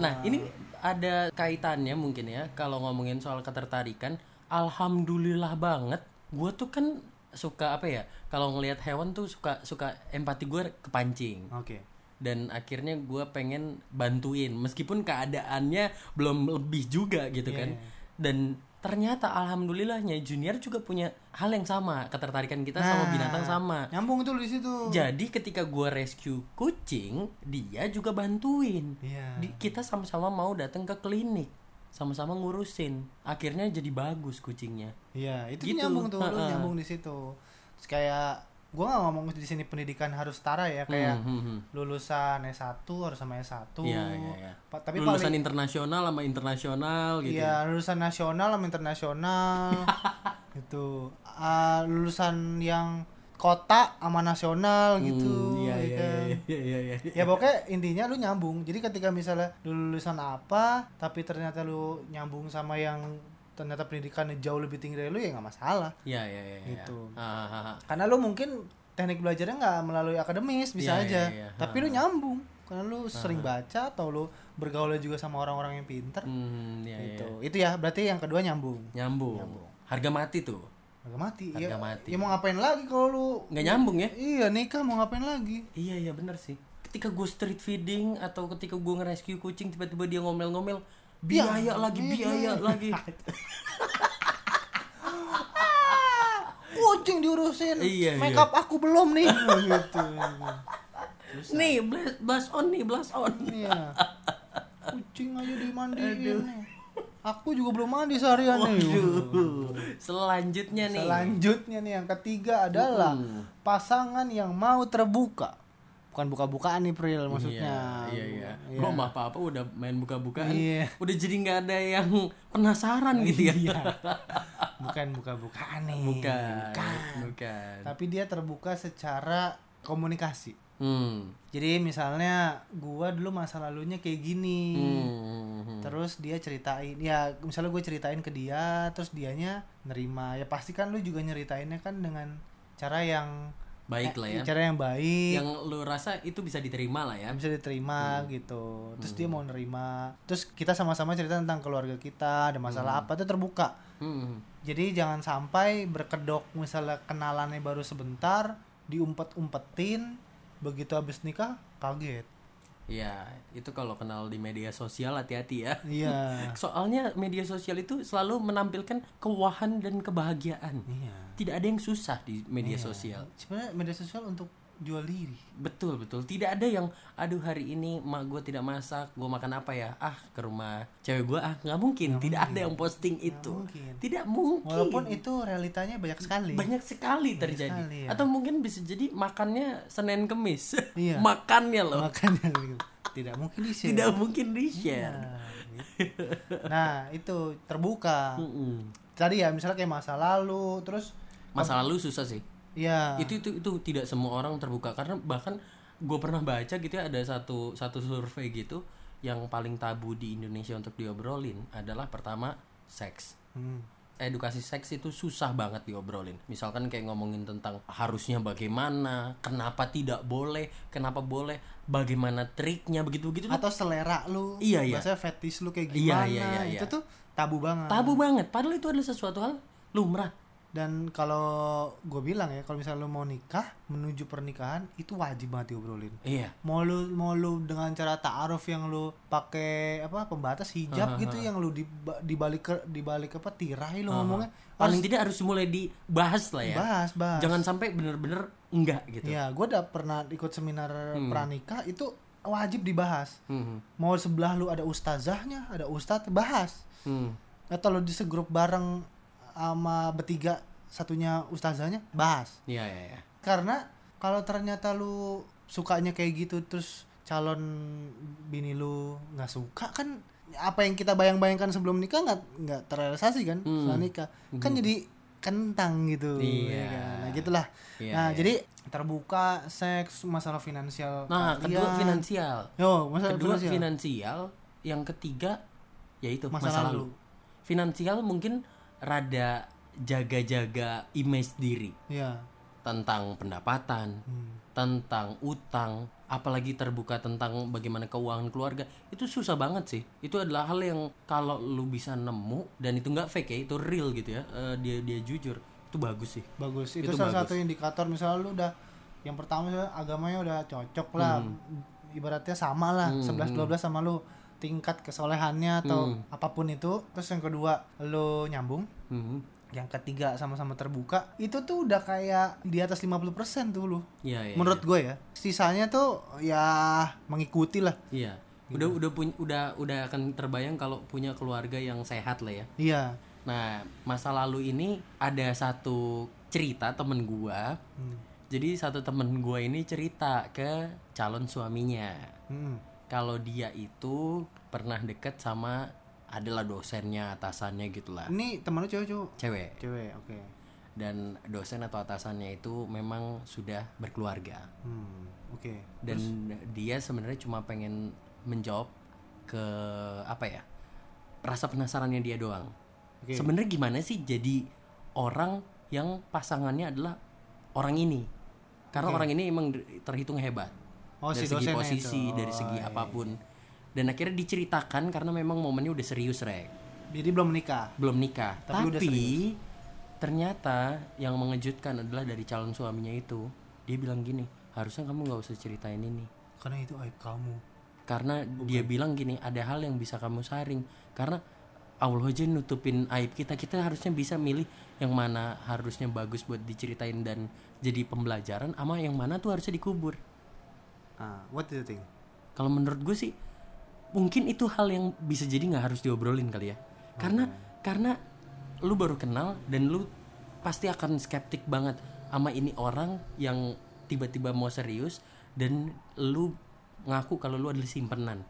Nah, ini ada kaitannya mungkin ya kalau ngomongin soal ketertarikan. Alhamdulillah banget. Gue tuh kan suka apa ya? Kalau ngelihat hewan tuh suka suka empati gue kepancing. oke Dan akhirnya gue pengen bantuin meskipun keadaannya belum lebih juga gitu Iya, kan. iya. Dan ternyata alhamdulillahnya Junior juga punya hal yang sama, ketertarikan kita sama Nah, binatang sama. nyambung tuh di situ Jadi ketika gua rescue kucing, dia juga bantuin. Iya. Di- kita sama-sama mau datang ke klinik, sama-sama ngurusin. Akhirnya jadi bagus kucingnya. Iya, itu Gitu. nyambung tuh, lu Ha-ha. nyambung di situ. Terus kayak gua nggak ngomong di sini pendidikan harus setara ya, kayak Hmm, hmm, hmm. lulusan S1 harus sama S1. Iya, iya, iya. Pa- Tapi Lulusan paling internasional sama internasional gitu. Iya, lulusan nasional sama internasional. gitu. Ah, lulusan yang kota sama nasional gitu. Hmm, iya, ya iya, kan? iya, iya, iya, iya. Ya pokoknya intinya lu nyambung. Jadi ketika misalnya lu lulusan apa, tapi ternyata lu nyambung sama yang ternyata pendidikannya jauh lebih tinggi dari lu ya nggak masalah. Iya, iya, iya. iya. Gitu. Ah. Karena lu mungkin teknik belajarnya nggak melalui akademis bisa Iya, aja. iya, iya. Tapi lu nyambung karena lu sering baca atau lu bergaul juga sama orang-orang yang pinter. Hmm, iya, iya. Itu. Itu ya berarti yang kedua nyambung. Nyambung. Harga mati tuh. Harga mati. Harga ya, mati. ya mau ngapain lagi kalau lu Nggak nyambung ya? Iya nikah mau ngapain lagi? Iya iya bener sih. Ketika gue street feeding atau ketika gue nge-rescue kucing tiba-tiba dia ngomel-ngomel biaya Ya, lagi iya. biaya lagi. kucing diurusin. Iya, Make up aku belum nih. gitu. nih blast, on nih blast on Iya. Kucing aja dimandiin nih. Aku juga belum mandi seharian nih. selanjutnya nih Selanjutnya nih yang ketiga adalah Hmm. pasangan yang mau terbuka. Bukan buka-bukaan nih Pril maksudnya. Iya, iya, iya. Iya. Gua mah apa-apa udah main buka-bukaan. Iya. Udah jadi nggak ada yang penasaran gitu ya. Bukan buka-bukaan nih. Bukan. Bukan. Tapi dia terbuka secara komunikasi. Hmm. Jadi misalnya gua dulu masa lalunya kayak gini. Hmm. Terus dia ceritain ya misalnya gue ceritain ke dia terus dianya nerima. Ya pasti kan lu juga nyeritainnya kan dengan cara yang Baik lah ya. cara yang baik. Yang lu rasa itu bisa diterima lah ya. bisa diterima gitu terus dia mau nerima terus kita sama-sama cerita tentang keluarga kita ada masalah apa itu terbuka Hmm. jadi jangan sampai berkedok misalnya kenalannya baru sebentar diumpet-umpetin begitu habis nikah kaget Iya, itu kalau kenal di media sosial hati-hati ya. iya Soalnya media sosial itu selalu menampilkan kewahan dan kebahagiaan. iya Tidak ada yang susah di media sosial. sebenarnya media sosial untuk jual diri Betul betul. Tidak ada yang, aduh hari ini mak gue tidak masak, gue makan apa ya? Ah ke rumah cewek gue ah nggak mungkin. tidak ada yang posting itu. mungkin. Tidak mungkin. walaupun itu realitanya banyak sekali banyak sekali terjadi. sekali, ya. Atau mungkin bisa jadi makannya Senin Kemis. Iya. Makannya loh. makanya tidak mungkin di share. Tidak mungkin di share. Nah, gitu. nah itu terbuka Mm-mm. tadi ya misalnya kayak masa lalu terus Masa lalu susah sih. Ya itu itu itu tidak semua orang terbuka. Karena bahkan gue pernah baca gitu ya ada satu satu survei gitu yang paling tabu di Indonesia untuk diobrolin adalah pertama seks. Hmm. edukasi seks itu susah banget diobrolin. Misalkan kayak ngomongin tentang harusnya bagaimana kenapa tidak boleh kenapa boleh bagaimana triknya begitu begitu atau selera lu Iya, iya. bahasa fetish lu kayak Iya, gimana iya, iya, itu iya. tuh tabu banget. Tabu banget. Padahal itu adalah sesuatu hal lumrah dan kalau gue bilang ya kalau misalnya lu mau nikah menuju pernikahan itu wajib banget diobrolin. Iya. Mau lu mau lu dengan cara ta'aruf yang lu pakai apa pembatas hijab gitu yang lu di di balik ke- di balik apa tirai lu ngomongnya paling tidak harus mulai dibahas lah ya. Bahas bahas. Jangan sampai bener-bener enggak gitu. Ya gue udah pernah ikut seminar pranikah itu wajib dibahas. Hmm. mau sebelah lu ada ustazahnya ada ustadz bahas. Hmm. atau lu di segrup bareng sama bertiga satunya ustazahnya bahas Iya iya iya. karena kalau ternyata lu sukanya kayak gitu terus calon bini lu nggak suka kan apa yang kita bayang-bayangkan sebelum nikah nggak nggak terrealisasi kan setelah nikah kan jadi kentang gitu Hmm. Iya. ya kan? nah gitulah Iya, nah iya. jadi terbuka seks masalah finansial Nah, kedua finansial. yo masalah Kedua finansial finansial, yang ketiga yaitu Masa masa, lalu. lalu. Finansial mungkin rada jaga-jaga image diri ya tentang pendapatan, Hmm. tentang utang, apalagi terbuka tentang bagaimana keuangan keluarga. Itu susah banget sih. Itu adalah hal yang kalau lu bisa nemu dan itu nggak fake ya, itu real gitu ya. eh, dia dia jujur. Itu bagus sih. bagus itu, Itu salah bagus. satu indikator misalnya lu udah yang pertama agamanya udah cocok lah Hmm. ibaratnya sama lah 11 12 sama lu tingkat kesolehannya atau Hmm. apa pun itu terus yang kedua lu nyambung Hmm. yang ketiga sama-sama terbuka itu tuh udah kayak di atas 50% tuh lu Iya, iya. menurut gue ya sisanya tuh ya mengikuti lah Iya. Udah udah punya udah udah akan terbayang kalau punya keluarga yang sehat lah ya. iya Nah, masa lalu ini ada satu cerita temen gua. Hmm. Jadi satu temen gua ini cerita ke calon suaminya. Hmm. Kalau dia itu pernah deket sama adalah dosennya, atasannya gitulah. ini teman lu cewek cowok Cewek. cewek oke Dan dosen atau atasannya itu memang sudah berkeluarga. hmm. oke dan dia sebenarnya cuma pengen menjawab ke apa ya rasa penasarannya dia doang Oke. sebenarnya gimana sih jadi orang yang pasangannya adalah orang ini karena orang ini emang terhitung hebat Oh, dari si segi posisi itu. dari Oh, segi iya, apa pun. dan akhirnya diceritakan karena memang momennya udah serius rek. Jadi belum menikah? Belum nikah. Tapi udah tapi ternyata yang mengejutkan adalah dari calon suaminya itu. Dia bilang gini harusnya kamu nggak usah ceritain ini. Karena itu aib kamu. Karena dia bilang gini ada hal yang bisa kamu saring karena Allah aja nutupin aib kita. Kita harusnya bisa milih yang mana harusnya bagus buat diceritain dan jadi pembelajaran ama yang mana tuh harusnya dikubur Ah, what do you think? kalau menurut gue sih mungkin itu hal yang bisa jadi nggak harus diobrolin kali ya karena karena lu baru kenal dan lu pasti akan skeptik banget sama ini orang yang tiba-tiba mau serius dan lu ngaku kalau lu adalah simpenan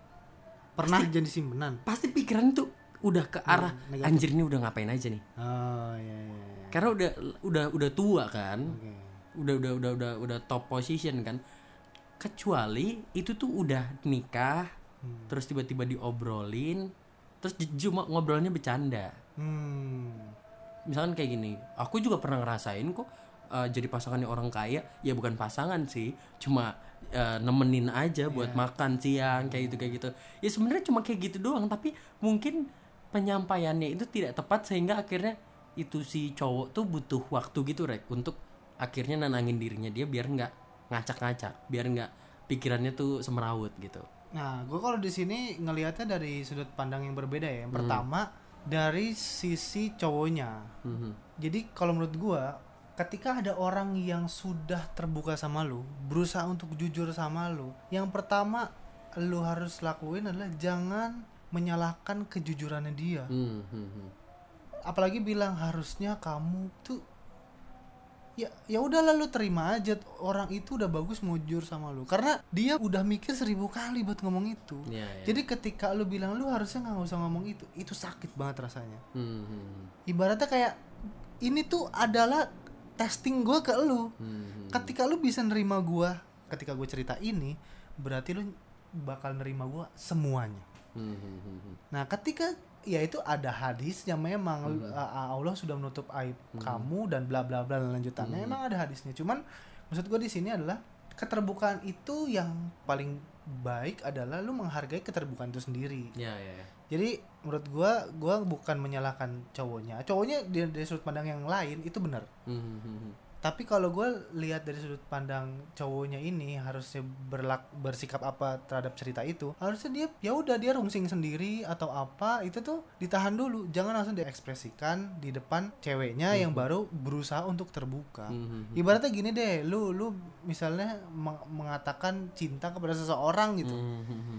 Pernah jadi simpenan? pasti pikiran tuh udah ke arah negatif. anjir ini udah ngapain aja nih Oh iya iya. iya. karena udah udah udah tua kan Oke. udah udah udah udah udah top position kan kecuali itu tuh udah nikah terus tiba-tiba diobrolin terus cuma ngobrolnya bercanda. Hmm. misalkan kayak gini aku juga pernah ngerasain kok uh, jadi pasangannya orang kaya ya bukan pasangan sih cuma uh, nemenin aja buat makan siang kayak gitu kayak gitu. Ya sebenarnya cuma kayak gitu doang tapi mungkin penyampaiannya itu tidak tepat sehingga akhirnya itu si cowok tuh butuh waktu gitu rek untuk akhirnya nenangin dirinya dia biar nggak ngacak-ngacak biar nggak pikirannya tuh semerawut gitu Nah, gue kalau di sini ngelihatnya dari sudut pandang yang berbeda ya. Yang pertama dari sisi cowoknya. Mhm. Jadi kalau menurut gue, ketika ada orang yang sudah terbuka sama lu, berusaha untuk jujur sama lu, yang pertama lu harus lakuin adalah jangan menyalahkan kejujurannya dia. Hmm, hmm, hmm. Apalagi bilang harusnya kamu tuh ya ya udahlah lu terima aja orang itu udah bagus mau jujur sama lu karena dia udah mikir seribu kali buat ngomong itu Iya, iya. jadi ketika lu bilang lu harusnya nggak usah ngomong itu itu sakit banget rasanya Hmm, hmm, hmm. ibaratnya kayak ini tuh adalah testing gue ke lu Hmm, hmm. ketika lu bisa nerima gue ketika gue cerita ini berarti lu bakal nerima gue semuanya Hmm, hmm, hmm, hmm. nah ketika ya itu ada hadisnya memang. Uh, Allah sudah menutup aib kamu dan bla bla bla lanjutannya. Emang ada hadisnya. Cuman maksud gue di sini adalah keterbukaan itu yang paling baik adalah lu menghargai keterbukaan itu sendiri. Ya, ya, ya. jadi menurut gua gua bukan menyalahkan cowoknya. Cowoknya dari, dari sudut pandang yang lain itu benar. Hmm, hmm, hmm, hmm. Tapi kalau gua lihat dari sudut pandang cowoknya ini harusnya berlak bersikap apa terhadap cerita itu harusnya dia ya udah dia rungsing sendiri atau apa itu tuh ditahan dulu. Jangan langsung diekspresikan di depan ceweknya yang baru berusaha untuk terbuka. Hmm, hmm, hmm. ibaratnya gini deh lu lu misalnya meng- mengatakan cinta kepada seseorang gitu. Hmm, hmm, hmm.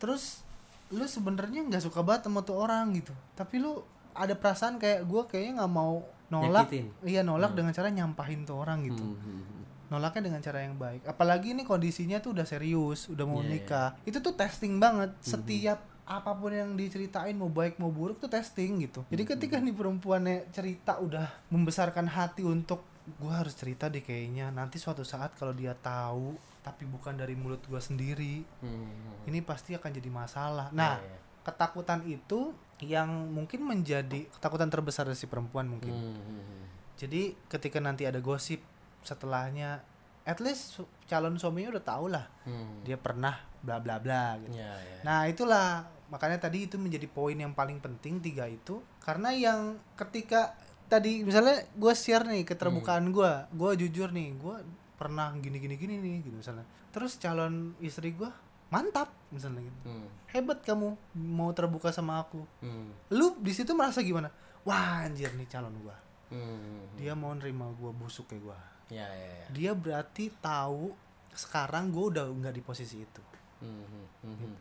terus lu sebenarnya nggak suka banget sama tuh orang gitu. Tapi lu ada perasaan kayak gue kayaknya nggak mau nolak Nyakitin. iya nolak dengan cara nyampahin tuh orang gitu. Hmm, hmm, hmm. nolaknya dengan cara yang baik. Apalagi ini kondisinya tuh udah serius udah mau Iya, nikah. Itu tuh testing banget. Setiap apa pun yang diceritain mau baik mau buruk tuh testing gitu. Jadi ketika nih perempuannya cerita udah membesarkan hati untuk gue harus cerita deh kayaknya. Nanti suatu saat kalau dia tahu tapi bukan dari mulut gue sendiri Hmm, hmm, ini pasti akan jadi masalah. Nah, Iya, iya. ketakutan itu yang mungkin menjadi ketakutan terbesar dari si perempuan mungkin. Hmm, hmm, hmm. Jadi ketika nanti ada gosip setelahnya, at least calon suaminya udah tau lah Hmm. dia pernah bla bla bla gitu. Ya, ya. Nah itulah makanya tadi itu menjadi poin yang paling penting tiga itu karena yang ketika tadi misalnya gue share nih keterbukaan gue, gue jujur nih gue pernah gini gini gini nih gitu misalnya. Terus calon istri gue mantap misalnya gitu. Hmm, hebat kamu mau terbuka sama aku. Hmm, lu di situ merasa gimana? Wah anjir nih calon gua. Hmm, dia mau nerima gua busuk kayak gua. Ya, ya, ya. dia berarti tahu sekarang gua udah nggak di posisi itu. Hmm, hmm, hmm, hmm.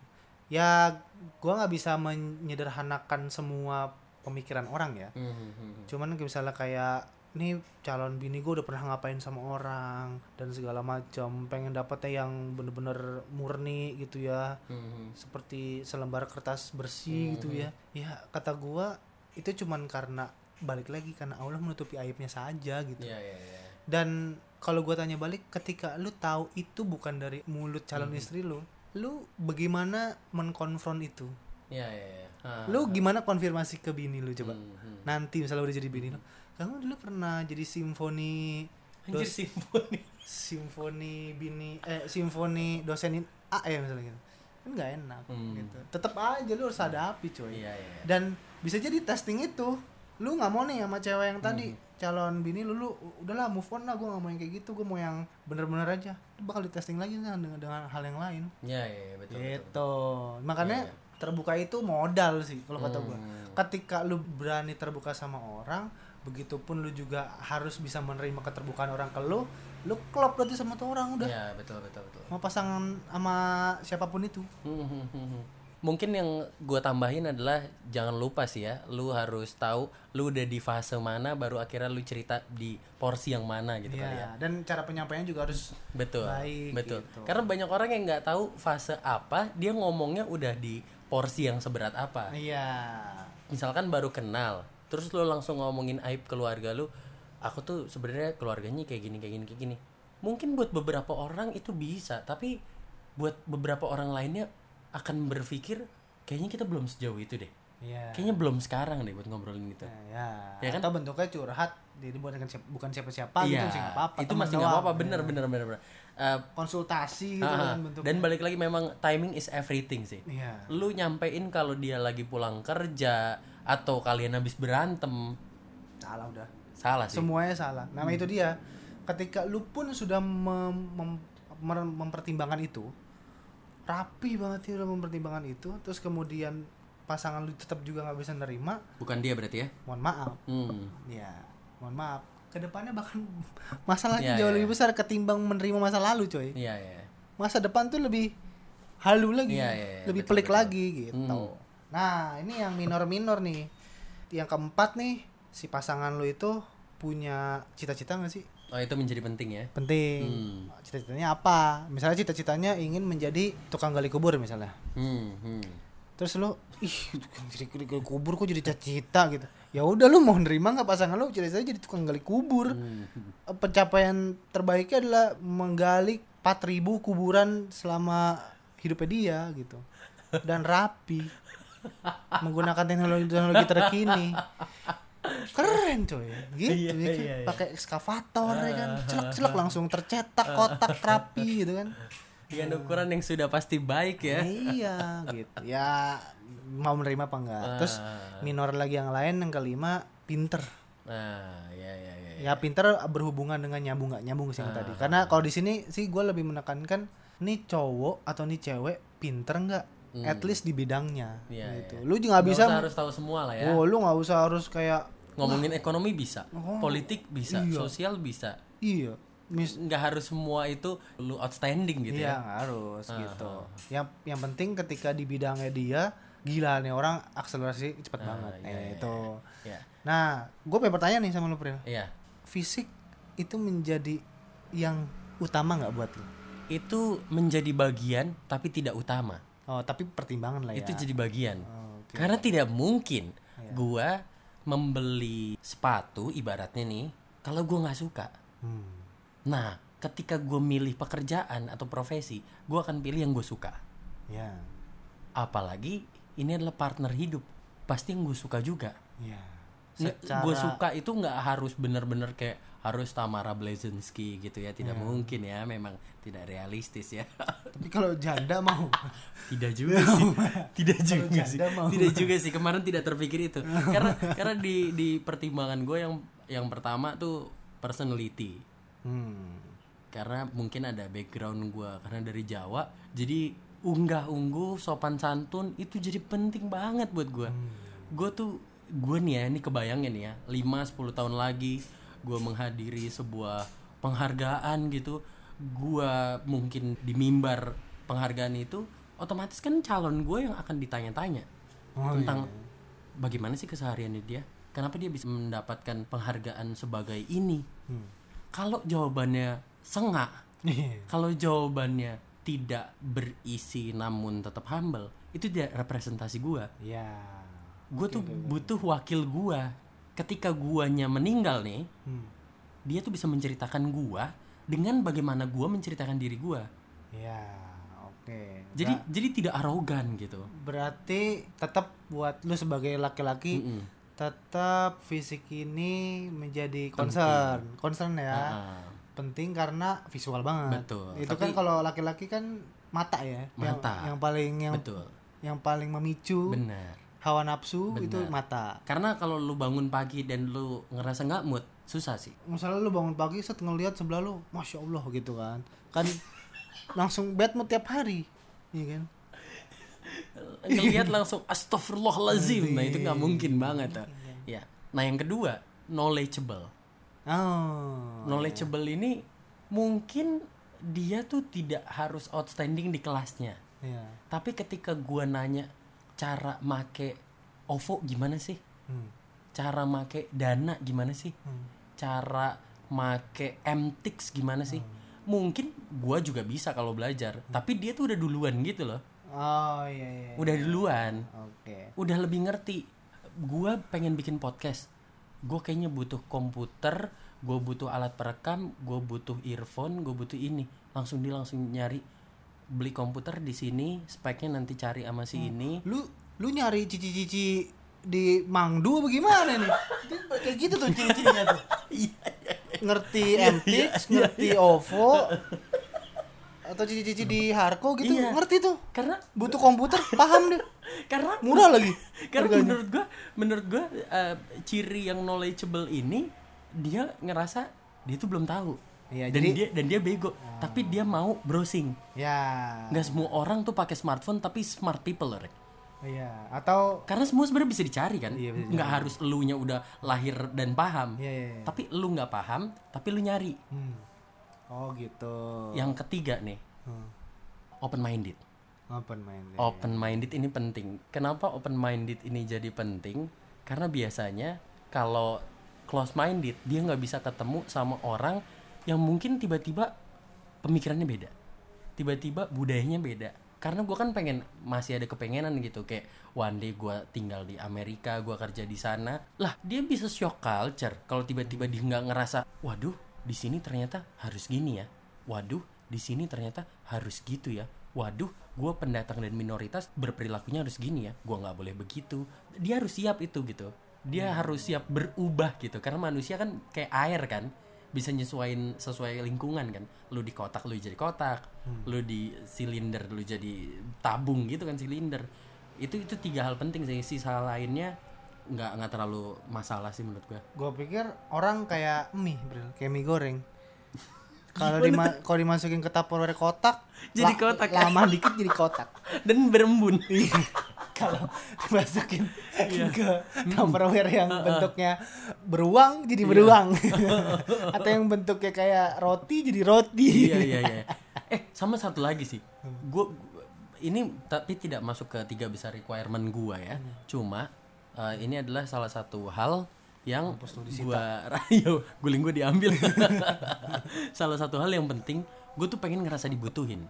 ya gua nggak bisa menyederhanakan semua pemikiran orang ya. Hmm, hmm, cuman misalnya kayak nih calon bini gue udah pernah ngapain sama orang dan segala macam. Pengen dapetnya yang bener-bener murni gitu ya. Hmm, hmm. seperti selembar kertas bersih gitu ya. Ya kata gua itu cuman karena balik lagi karena Allah menutupi aibnya saja gitu. Ya, ya, ya. dan kalau gua tanya balik ketika lu tahu itu bukan dari mulut calon istri lu lu bagaimana mengkonfront itu? Ya, ya, ya. Ah, lu gimana konfirmasi ke bini lu coba? Hmm, hmm. nanti misalnya udah jadi bini lu kamu dulu pernah jadi simfoni Anjir dos- simfoni. simfoni bini eh simfoni dosenin A ya misalnya gitu kan nggak enak Hmm. gitu tetap aja lu harus hadapi coy Iya, iya. dan bisa jadi testing itu lu nggak mau nih sama cewek yang tadi Hmm. calon bini lu lu udahlah move on lah gue nggak mau yang kayak gitu gue mau yang bener-bener aja Lu bakal di testing lagi dengan dengan hal yang lain Ya, ya, ya, betul. betul. gitu makanya Iya, iya. terbuka itu modal sih kalau kata Hmm. ketika lu berani terbuka sama orang begitupun lu juga harus bisa menerima keterbukaan orang ke lu lu klop berarti sama tuh orang udah ya betul betul betul mau pasangan sama siapa pun itu Mungkin yang gue tambahin adalah jangan lupa sih ya, lu harus tahu lu udah di fase mana baru akhirnya lu cerita di porsi yang mana gitu kali ya. Dan cara penyampaiannya juga harus Betul, Baik, betul. gitu. Karena banyak orang yang nggak tahu fase apa, dia ngomongnya udah di porsi yang seberat apa. iya Misalkan baru kenal, terus lu langsung ngomongin aib keluarga lu, aku tuh sebenarnya keluarganya kayak gini kayak gini kayak gini. Mungkin buat beberapa orang itu bisa, tapi buat beberapa orang lainnya akan berpikir kayaknya kita belum sejauh itu deh. iya Kayaknya belum sekarang deh buat ngobrolin itu. ya, Ya kan? atau bentuknya curhat jadi bukan siapa bukan siapa siapa Iya, gitu nggak apa-apa itu masih nggak apa-apa, bener bener bener bener. Eh, konsultasi gitu ah, kan bentuknya dan balik lagi memang timing is everything sih. iya lu nyampein kalau dia lagi pulang kerja atau kalian habis berantem? Salah udah. Salah sih. Semuanya salah. Nama itu dia. Ketika lu pun sudah mem- mem- mer- mempertimbangkan itu rapi banget ya udah mempertimbangkan itu terus kemudian pasangan lu tetap juga nggak bisa nerima. Bukan dia berarti ya? Mohon maaf. Hmm. ya mohon maaf. Ke depannya bahkan masalahnya Iya, jauh iya. lebih besar ketimbang menerima masa lalu coy. Iya iya. Masa depan tuh lebih halu lagi Iya, iya, iya, lebih betul, pelik betul. lagi gitu. Hmm. Nah ini yang minor-minor nih. Yang keempat nih si pasangan lu itu punya cita-cita gak sih? Oh itu menjadi penting ya? Penting. Hmm. cita-citanya apa? Misalnya cita-citanya ingin menjadi tukang gali kubur misalnya. Hmm, hmm. terus lu ih tukang gali kubur kok jadi cita-cita? gitu. Ya udah lu mau nerima nggak pasangan lu? Cita-citanya jadi tukang gali kubur. Hmm. pencapaian terbaiknya adalah menggali 4000 kuburan selama hidupnya dia gitu. Dan rapi menggunakan teknologi teknologi terkini. Keren coy. Gitu Iya, ya kan? iya, iya. pakai ekskavator ya kan? Celak celak langsung tercetak kotak rapi gitu kan? Dengan ukuran yang sudah pasti baik ya. Iya gitu. Ya mau menerima apa enggak? Terus Ah. minor lagi yang lain yang kelima pinter. Nah ya ya ya, ya. ya pinter berhubungan dengan nyambung nggak nyambung sih Ah. tadi. Karena kalau di sini sih gue lebih menekankan nih cowok atau nih cewek pinter nggak at least di bidangnya Hmm. Iya, gitu. iya. lu juga nggak bisa harus tahu semua lah ya. Oh lu nggak usah harus kayak ngomongin ekonomi bisa Oh, politik bisa iya. sosial bisa. Iya. Mis nggak harus semua itu lu outstanding gitu iya ya. nggak harus Ah, gitu. Yang yang penting ketika di bidangnya dia gila nih orang akselerasi cepet Ah, banget. iya, Eh, iya, itu. ya nah gue pengen bertanya nih sama lu Pril. Iya. Fisik itu menjadi yang utama nggak buat lu? Itu menjadi bagian tapi tidak utama oh tapi pertimbangan lah ya. itu jadi bagian. Oh, oke. karena tidak mungkin Iya. gua membeli sepatu ibaratnya nih kalau gua nggak suka. Hmm. nah ketika gua milih pekerjaan atau profesi gua akan pilih yang gue suka. Ya apalagi ini adalah partner hidup pasti yang gue suka juga. Ya gue suka itu nggak harus bener-bener kayak harus Tamara Blazinski gitu ya. Tidak mungkin ya memang tidak realistis ya. Tapi kalau janda mau. Tidak juga sih. Tidak juga sih. mau. tidak juga sih. Kemarin tidak terpikir itu. Karena karena di di pertimbangan gue yang yang pertama tuh personality. Hmm. karena mungkin ada background gue karena dari Jawa jadi unggah ungguh sopan santun itu jadi penting banget buat gue gue tuh gue nih ya ini kebayangin ya 5-10 tahun lagi gue menghadiri sebuah penghargaan gitu gue mungkin di mimbar penghargaan itu otomatis kan calon gue yang akan ditanya-tanya Oh, tentang bagaimana sih kesehariannya dia kenapa dia bisa mendapatkan penghargaan sebagai ini. Hmm. kalau jawabannya sengak Iya. kalau jawabannya tidak berisi namun tetap humble itu tidak representasi gua. Ya gue tuh butuh wakil gua ketika guanya meninggal nih hmm. dia tuh bisa menceritakan gua dengan bagaimana gua menceritakan diri gua. Ya oke. Jadi jadi tidak arogan gitu. Berarti tetap buat lu sebagai laki-laki Mm-mm. tetap fisik ini menjadi concern concern ya. Ah, penting karena visual banget. Betul. itu Tapi- kan kalau laki-laki kan mata ya yang- Mata. yang, paling yang betul. yang paling memicu. Benar hawa nafsu Benar. itu mata. Karena kalau lu bangun pagi dan lu ngerasa nggak mood susah sih. Misalnya lu bangun pagi set ngelihat sebelah lu masya allah gitu kan. Kan langsung bad mood tiap hari iya kan? Ngelihat langsung astagfirullahalazim nah itu nggak mungkin banget tuh. ya nah yang kedua knowledgeable. Oh. knowledgeable ini mungkin dia tuh tidak harus outstanding di kelasnya. Iya. tapi ketika gua nanya cara make OVO gimana sih? Hmm. cara make dana gimana sih? Hmm. cara make MTix gimana sih? Mungkin gua juga bisa kalau belajar tapi dia tuh udah duluan gitu loh. Oh iya iya. udah duluan. Oke. udah lebih ngerti. Gua pengen bikin podcast. Gue kayaknya butuh komputer gue butuh alat perekam gue butuh earphone gue butuh ini. Langsung dia langsung nyari beli komputer di sini speknya nanti cari sama si ini Lu lu nyari cici-cici di Mangdu apa gimana nih? Kayak gitu tuh ciri-cirinya tuh. Ngerti MTX, ngerti OVO atau cici-cici di Harko gitu, Iya. ngerti tuh. karena Butuh komputer, paham deh. karena Murah lagi. karena harganya. menurut gua menurut gua eh, ciri yang knowledgeable ini dia ngerasa dia tuh belum tahu Iya, dan jadi- dia dan dia bego tapi dia mau browsing Ya. nggak semua orang tuh pakai smartphone tapi smart people Rek. Iya, atau karena semua sebenarnya bisa dicari kan Iya, bisa nggak harus elunya udah lahir dan paham Iya, iya, iya. tapi lu nggak paham tapi lu nyari Hmm. Oh gitu. yang ketiga nih Hmm. open minded Open mind. open minded ini penting kenapa open minded ini jadi penting karena biasanya kalau close minded dia nggak bisa ketemu sama orang yang mungkin tiba-tiba pemikirannya beda. Tiba-tiba budayanya beda. Karena gue kan pengen masih ada kepengenan gitu. Kayak one day gue tinggal di Amerika gue kerja di sana. Lah dia bisa shock culture kalau tiba-tiba dia nggak ngerasa waduh di sini ternyata harus gini ya. Waduh di sini ternyata harus gitu ya. Waduh gue pendatang dan minoritas berperilakunya harus gini ya. Gue nggak boleh begitu. Dia harus siap itu gitu. Dia harus siap berubah gitu. Karena manusia kan kayak air kan bisa nyesuaiin sesuai lingkungan kan. Lu di kotak lu jadi kotak. Lu di silinder lu jadi tabung gitu kan silinder. Itu itu tiga hal penting sih. Sisa lainnya nggak nggak terlalu masalah sih menurut gua. Gue pikir orang kayak mie, bro, kayak mie goreng. Kalau dima kalau dimasukin ke tupperware kotak, Jadi kotak. Lama dikit jadi kotak. dan berembun Kalau dimasukin Iya. ke Hmm. tupperware yang bentuknya beruang jadi beruang. Atau yang bentuknya kayak roti jadi roti. iya iya iya. Eh sama satu lagi sih. Gua ini tapi tidak masuk ke tiga besar requirement gua ya. Cuma eh, ini adalah salah satu hal yang gua yo guling gua diambil. Salah satu hal yang penting gue tuh pengen ngerasa dibutuhin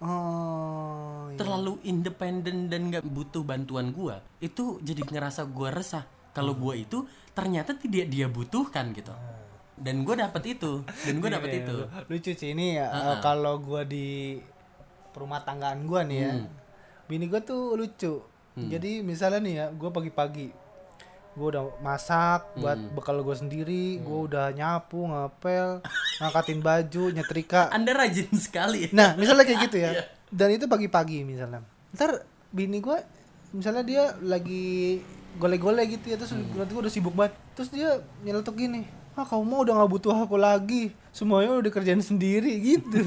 Oh. iya. terlalu independen dan nggak butuh bantuan gua itu jadi ngerasa gua resah kalau gua itu ternyata tidak dia butuhkan gitu dan gua dapet itu dan gua dapet Iya, itu Lucu sih ini ya eh, kalau gua di rumah tanggaan gua nih ya. Hmm. Bini gua tuh lucu. Jadi misalnya nih ya, gua pagi-pagi gua udah masak buat Hmm. bekal gua sendiri, gua udah nyapu, ngepel, ngangkatin baju, nyetrika. anda rajin sekali Nah, misalnya kayak gitu Iya. ya. Dan itu pagi-pagi misalnya. Ntar bini gua misalnya dia lagi gole-gole gitu ya terus Hmm. nanti gua udah sibuk banget. Terus dia nyeletuk gini, "Ah, kamu mau udah nggak butuh aku lagi. Semuanya udah kerjaan sendiri." gitu.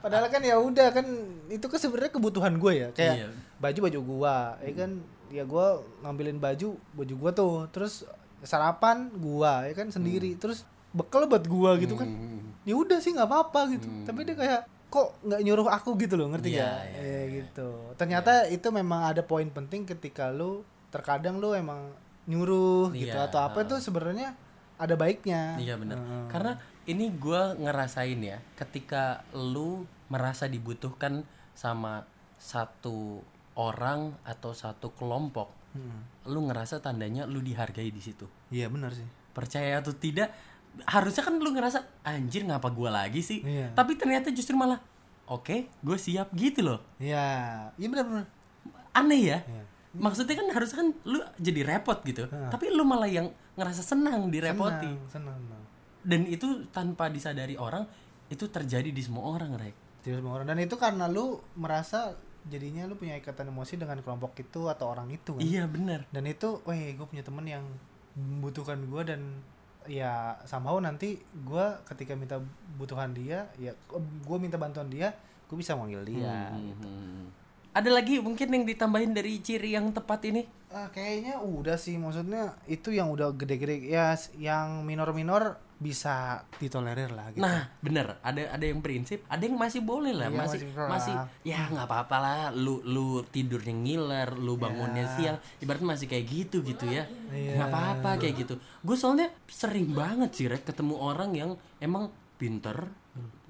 Padahal kan ya udah kan itu kan sebenarnya kebutuhan gue ya. Kayak Iya. baju baju gua, ya kan ya gua ngambilin baju baju gua tuh. Terus sarapan gua ya kan sendiri. Terus bekal buat gua gitu kan. Hmm. ya udah sih nggak apa-apa gitu. Tapi dia kayak kok nggak nyuruh aku? gitu loh ngerti Iya, gak iya, Eh, gitu. Ternyata itu memang ada poin penting ketika lu terkadang lu emang nyuruh gitu Iya, atau apa itu sebenarnya ada baiknya. Iya benar. Heeh. Karena ini gua ngerasain ya, ketika lu merasa dibutuhkan sama satu orang atau satu kelompok, Hmm. lu ngerasa tandanya lu dihargai di situ. iya benar sih Percaya atau tidak, harusnya kan lu ngerasa anjir ngapa gua lagi sih? Iya. Tapi ternyata justru malah oke, gue siap gitu loh. iya iya benar benar Aneh ya. Iya. Maksudnya kan harusnya kan lu jadi repot gitu. Tapi lu malah yang ngerasa senang direpoti. senang senang senang. dan itu tanpa disadari orang itu terjadi di semua orang rek Tidak semua orang dan itu karena lu merasa jadinya lu punya ikatan emosi dengan kelompok itu atau orang itu kan? Iya benar dan itu weh gue punya temen yang membutuhkan gue dan ya somehow nanti gue ketika minta butuhan dia ya gue minta bantuan dia gue bisa manggil dia Hmm. Ada lagi mungkin yang ditambahin dari ciri yang tepat ini? Ah, kayaknya udah sih maksudnya itu yang udah gede-gede ya yang minor-minor bisa ditolerir lah gitu. Nah, bener. Ada ada yang prinsip, ada yang masih boleh lah, Iya, masih masih masih lah. ya nggak apa-apa lah. Lu lu tidurnya ngiler, lu bangunnya siang, ibaratnya masih kayak gitu gitu ya. Iya. nggak apa-apa kayak gitu. Gue soalnya sering banget sih rek ketemu orang yang emang pinter,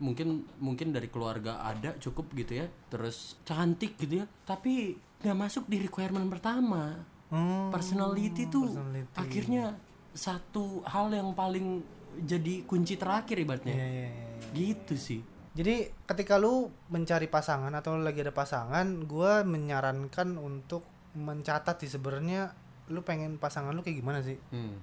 mungkin mungkin dari keluarga ada cukup gitu ya, terus cantik gitu ya, tapi nggak masuk di requirement pertama. Hmm, Personality tuh personality. akhirnya satu hal yang paling jadi kunci terakhir ibaratnya. Iya, iya, iya, iya. Gitu sih. Jadi ketika lu mencari pasangan atau lagi ada pasangan, gua menyarankan untuk mencatat sih sebenarnya lu pengen pasangan lu kayak gimana sih? Hmm.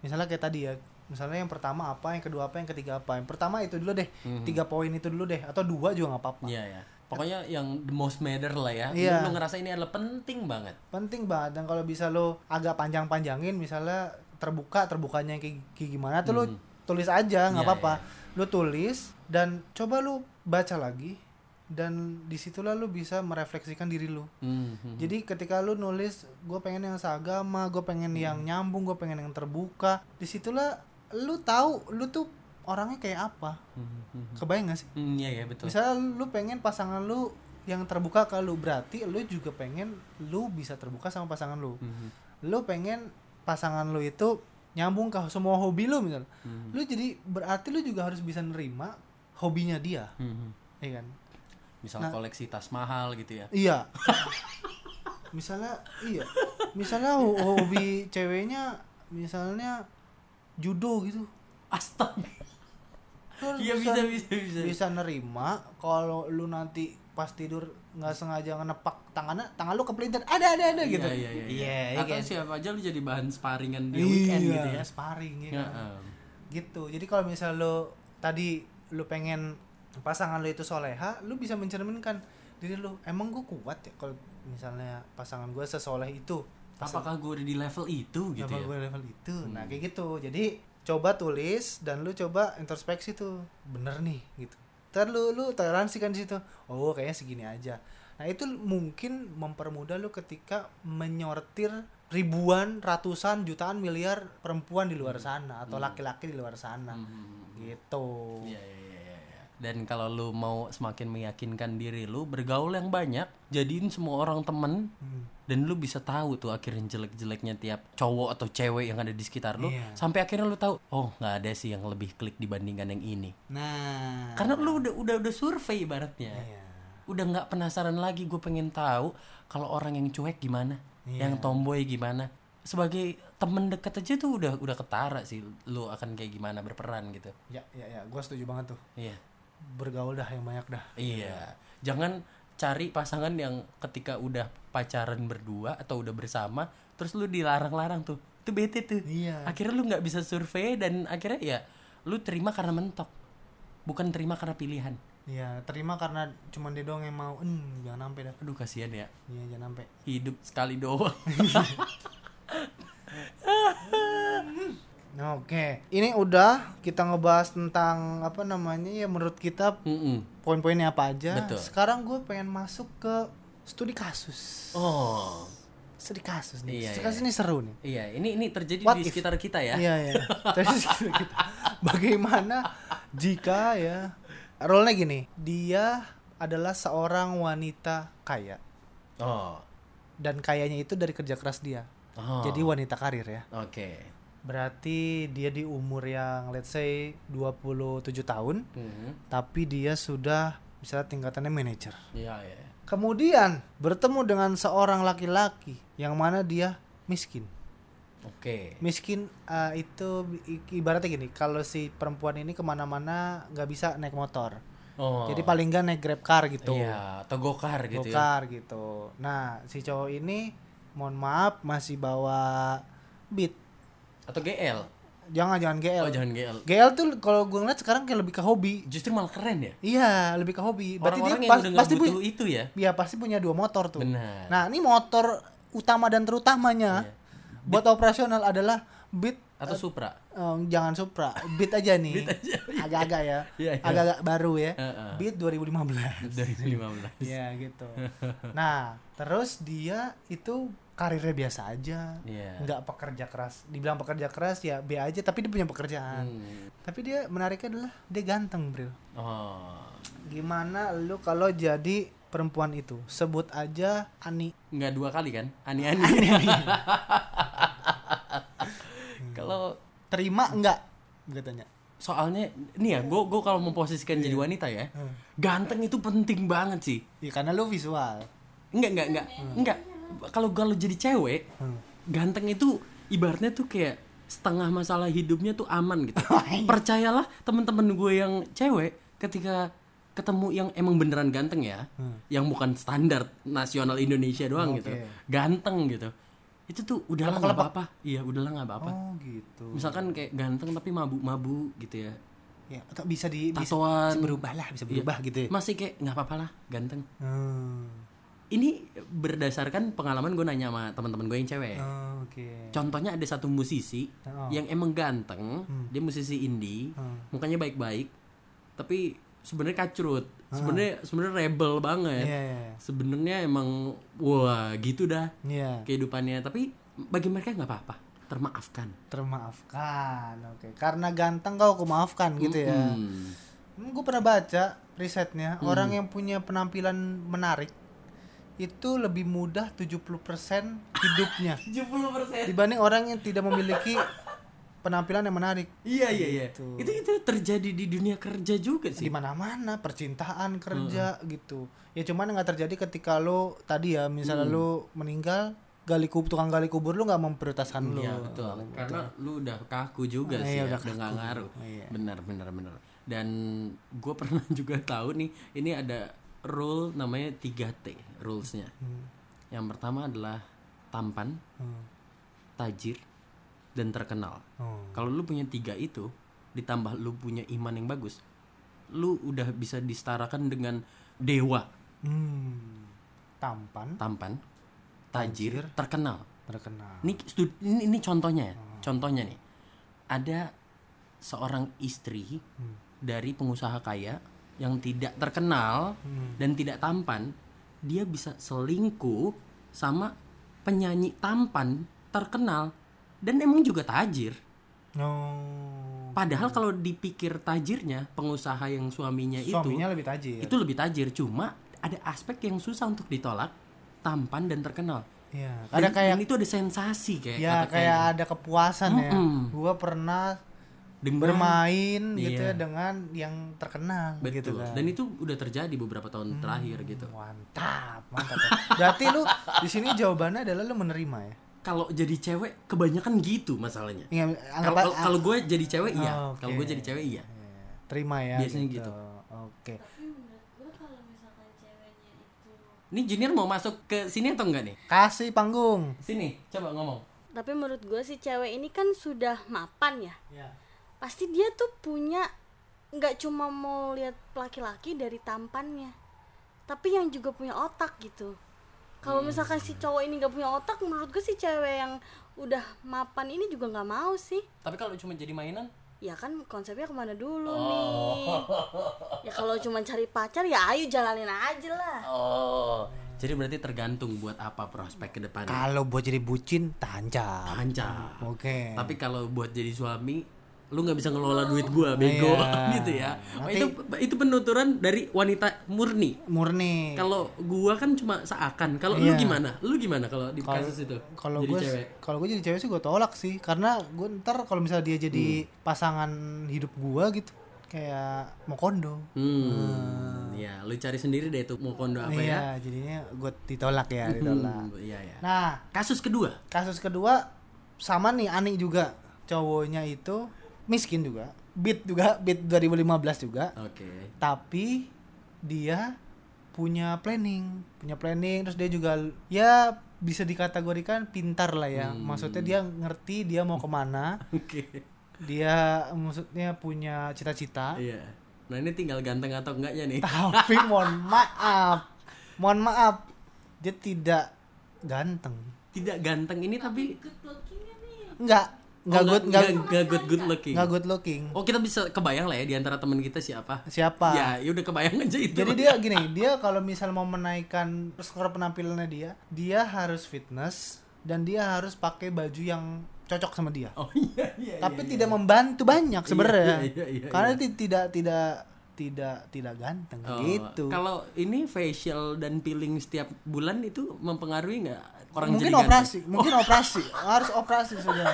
Misalnya kayak tadi ya, misalnya yang pertama apa, yang kedua apa, yang ketiga apa. Yang pertama itu dulu deh, Mhm. tiga poin itu dulu deh, atau dua juga nggak apa-apa. Iya ya. Pokoknya yang the most matter lah ya. Lu- Iya. Lu, ngerasa ini adalah penting banget. penting banget dan kalau bisa lo agak panjang-panjangin misalnya terbuka terbukanya kayak, kayak gimana tuh lo Hmm. tulis aja nggak Iya, apa-apa lo tulis dan coba lo baca lagi dan di situlah lo bisa merefleksikan diri lo Hmm, hmm. jadi ketika lo nulis gue pengen yang seagama gue pengen yang nyambung gue pengen yang terbuka di situlah lo tahu lo tuh orangnya kayak apa Hmm, hmm, kebayang gak sih hmm. Iya ya betul. Misalnya lu pengen pasangan lu yang terbuka ke lu berarti lu juga pengen lu bisa terbuka sama pasangan lu. Hmm, Lu pengen pasangan lu itu nyambung ke semua hobi lu misalnya. hmm, Lu jadi berarti lu juga harus bisa nerima hobinya dia, hmm, hmm. ya kan? Misal Nah. koleksi tas mahal gitu ya. Iya. misalnya iya. Misalnya ho- hobi ceweknya misalnya judo gitu. Astaga. Harus Iya bisa bisa bisa. bisa nerima kalau lu nanti pas tidur nggak sengaja ngenepak tangannya tangan lu kepelintir ada ada ada gitu Iya, iya, iya. Iya, iya Atau kan? siapa aja lu jadi bahan sparingan di Iya, weekend gitu ya. sparring ya Ya, em. gitu jadi kalau misal lu tadi lu pengen pasangan lu itu soleha lu bisa mencerminkan diri lu emang gue kuat ya kalau misalnya pasangan gue sesoleh itu Apakah gue udah di level itu gitu Apa ya? gue level itu? Nah Hmm. kayak gitu. Jadi coba tulis dan lu coba introspeksi tuh. Bener nih gitu. Ntar lu lu toleransi kan di situ. Oh kayaknya segini aja. Nah itu mungkin mempermudah lu ketika menyortir ribuan ratusan jutaan miliar perempuan di luar sana atau laki-laki di luar sana. Hmm. gitu. Iya, iya, iya. Dan kalau lu mau semakin meyakinkan diri lu, bergaul yang banyak, jadiin semua orang temen, Hmm. dan lu bisa tahu tuh akhirnya jelek-jeleknya tiap cowok atau cewek yang ada di sekitar lu, Iya. sampai akhirnya lu tahu, oh nggak ada sih yang lebih klik dibandingkan yang ini. nah Karena lu udah udah udah survei ibaratnya, Iya. udah nggak penasaran lagi, gue pengen tahu kalau orang yang cuek gimana, Iya. yang tomboy gimana. Sebagai temen deket aja tuh udah udah ketara sih, lu akan kayak gimana berperan gitu. ya ya ya gue setuju banget tuh Iya. Bergaul dah yang banyak dah Iya. Jangan cari pasangan yang ketika udah pacaran berdua atau udah bersama terus lu dilarang-larang tuh. Itu bete tuh. iya Akhirnya lu nggak bisa survei dan akhirnya ya lu terima karena mentok. Bukan terima karena pilihan. iya terima karena cuman dia doang yang mau hmm jangan sampai dah Aduh kasihan ya. iya jangan sampai Hidup sekali doang. Nah, Oke, ini udah kita ngebahas tentang apa namanya ya menurut kita Mm-mm. poin-poinnya apa aja. Betul. Sekarang gue pengen masuk ke studi kasus. Oh. Studi kasus nih. Iya, studi iya. kasus ini seru nih. Iya, ini ini terjadi What di if? sekitar kita ya. Iya iya. Terus kita bagaimana jika ya role-nya gini, dia adalah seorang wanita kaya Oh. dan kayanya itu dari kerja keras dia. Oh. Jadi wanita karir ya. Oke. Berarti dia di umur yang let's say 27 tahun. Mhm. tapi dia sudah bisa tingkatannya manajer. Iya, iya. Kemudian bertemu dengan seorang laki-laki yang mana dia miskin. Oke. Miskin eh, itu ibaratnya gini, kalau si perempuan ini ke mana-mana nggak bisa naik motor, Oh. jadi paling nggak naik grab car gitu, Iya, atau gokar gitu ya. gokar gitu. Nah si cowok ini, mohon maaf masih bawa beat, Atau GL. jangan jangan GL. Oh, jangan GL. GL tuh kalau gue ngeliat sekarang kayak lebih ke hobi. Justru malah keren ya. Iya, lebih ke hobi. Berarti dia Orang-orang yang pas- udah nggak pasti punya, itu ya. Iya pasti punya dua motor tuh. Benar. Nah ini motor utama dan terutamanya Iya. buat operasional adalah Beat atau Supra Eh, jangan Supra, Beat aja nih. Agak-agak ya. Iya, iya. Agak-agak baru ya. Heeh. Beat 2015. 2015 Iya gitu. Nah, terus dia itu karirnya biasa aja. Iya. Nggak pekerja keras. Dibilang pekerja keras ya B aja tapi dia punya pekerjaan. Hmm. Tapi dia menariknya adalah dia ganteng, Bro. oh Gimana lu kalau jadi perempuan itu? Sebut aja Ani. nggak dua kali kan ani-ani kalau Terima enggak? Gue tanya. soalnya nih ya gue gue kalau memposisikan jadi wanita ya Hmm. ganteng itu penting banget sih Ya karena lu visual. enggak enggak enggak enggak kalau kalau jadi cewek Hmm. ganteng itu ibaratnya tuh kayak setengah masalah hidupnya tuh aman gitu Oh, iya. percayalah temen-temen gue yang cewek ketika ketemu yang emang beneran ganteng ya Hmm. yang bukan standar nasional Indonesia doang gitu Oke. ganteng gitu itu tuh udahlah nggak apa-apa iya udahlah nggak apa-apa Oh gitu. misalkan kayak ganteng tapi mabuk-mabuk gitu ya Ya, atau bisa di bisa, bisa berubah lah, bisa berubah gitu ya. masih kayak nggak apa-apa lah ganteng Hmm. Ini berdasarkan pengalaman gue nanya sama teman-teman gue yang cewek Oh, Oke. contohnya ada satu musisi Oh. yang emang ganteng dia musisi indie Hmm. mukanya baik-baik tapi sebenarnya kacrut sebenarnya sebenarnya rebel banget Iya, iya, iya. sebenarnya emang wah gitu dah Iya. kehidupannya tapi bagi mereka nggak apa-apa termaafkan Termaafkan. Oke. Karena ganteng kau aku maafkan gitu ya. Hmm. Hmm, gue pernah baca risetnya, orang yang punya penampilan menarik itu lebih mudah 70% hidupnya 70% dibanding orang yang tidak memiliki penampilan yang menarik. iya iya iya Gitu. itu itu terjadi di dunia kerja juga Di sih mana-mana percintaan kerja gitu. Ya cuman nggak terjadi ketika lo tadi ya misalnya lo meninggal gali kubur tukang gali kubur lo nggak memprioritaskan lo. Iya betul. Karena lu udah kaku juga Ah, sih, iya, ya. udah udah nggak ngaruh. Iya. Benar benar benar. Dan gue pernah juga tahu nih, ini ada rule namanya 3T rulesnya. Hmm. Yang pertama adalah tampan, Hmm. tajir, dan terkenal. Oh. Kalau lu punya tiga itu, ditambah lu punya iman yang bagus, lu udah bisa disetarakan dengan dewa. Hmm. Tampan, Tampan, tajir, Tajir. terkenal. terkenal. Ini, ini ini contohnya ya. Hmm. Contohnya nih. Ada seorang istri Hmm. dari pengusaha kaya yang tidak terkenal Hmm. dan tidak tampan, dia bisa selingkuh sama penyanyi tampan terkenal dan emang juga tajir. Oh. Padahal kalau dipikir tajirnya, pengusaha yang suaminya, Suaminya lebih tajir. itu itu lebih tajir. Cuma ada aspek yang susah untuk ditolak, tampan dan terkenal. Iya. Dan- Ada kayak dan itu ada sensasi kayak ya kayak ada kepuasan ya. Mm-mm. Gua pernah Dengan- bermain gitu Iya. ya dengan yang terkenal gitu Betul. kan. Dan itu udah terjadi beberapa tahun terakhir gitu. Mantap, mantap. ya. Berarti lu di sini jawabannya adalah lu menerima ya. Kalau jadi cewek kebanyakan gitu masalahnya. Iya, Kalau gue jadi cewek iya. Oh, oke. Kalau gue jadi cewek iya. terima ya. Biasanya gitu. Oke. tapi menurut gue kalau misalkan ceweknya itu Ini Junior mau masuk ke sini atau enggak nih? Kasih panggung. Sini, coba ngomong. tapi menurut gue si cewek ini kan sudah mapan ya Ya. Pasti dia tuh punya nggak cuma mau lihat laki-laki dari tampannya tapi yang juga punya otak gitu kalau misalkan si cowok ini nggak punya otak menurut gue si cewek yang udah mapan ini juga nggak mau sih Tapi kalau cuma jadi mainan, ya kan konsepnya ke mana dulu Oh. nih ya kalau cuma cari pacar ya ayo jalanin aja lah oh. Jadi berarti tergantung buat apa prospek ke depannya. Kalau buat jadi bucin, tancap. Tancap. Oke. Tapi kalau buat jadi suami, lu nggak bisa ngelola duit gua, bego, Iya. gitu ya. Nanti- itu itu penuturan dari wanita murni. murni. Kalau gua kan cuma seakan. Kalau lu Iya. gimana? Lu gimana kalau di Kalau- kasus itu? kalau cewek. kalau gue jadi cewek sih gue tolak sih karena gue ntar kalau misalnya dia jadi Hmm. pasangan hidup gue gitu kayak mau kondo Hmm. Ya, lu cari sendiri deh tuh mau kondo apa ya? iya jadinya gue ditolak ya ditolak Hmm, iya ya. nah Kasus kedua. kasus kedua sama nih Ani juga cowoknya itu miskin juga beat juga beat 2015 juga Oke. tapi dia punya planning punya planning terus dia juga ya bisa dikategorikan pintar lah ya Hmm. maksudnya dia ngerti dia mau ke mana Oke. dia maksudnya punya cita-cita Iya. Nah, ini tinggal ganteng atau enggaknya nih. tapi mohon maaf mohon maaf dia tidak ganteng Tidak ganteng ini tapi good looking nih enggak nggak Oh, good nggak nggak good good looking. nggak good looking Oh kita bisa kebayang lah ya di antara teman kita siapa? siapa Ya, ya udah kebayang aja itu. Jadi dia gini, dia kalau misal mau menaikkan skor penampilannya dia, dia harus fitness dan dia harus pakai baju yang cocok sama dia. Oh iya iya. Tapi tidak membantu banyak sebenarnya. iya, iya, iya, Karena ti- tidak tidak tidak tidak ganteng Oh, gitu. Kalau ini facial dan peeling setiap bulan itu mempengaruhi nggak orang mungkin jadi ganteng? operasi, mungkin operasi, harus operasi saja.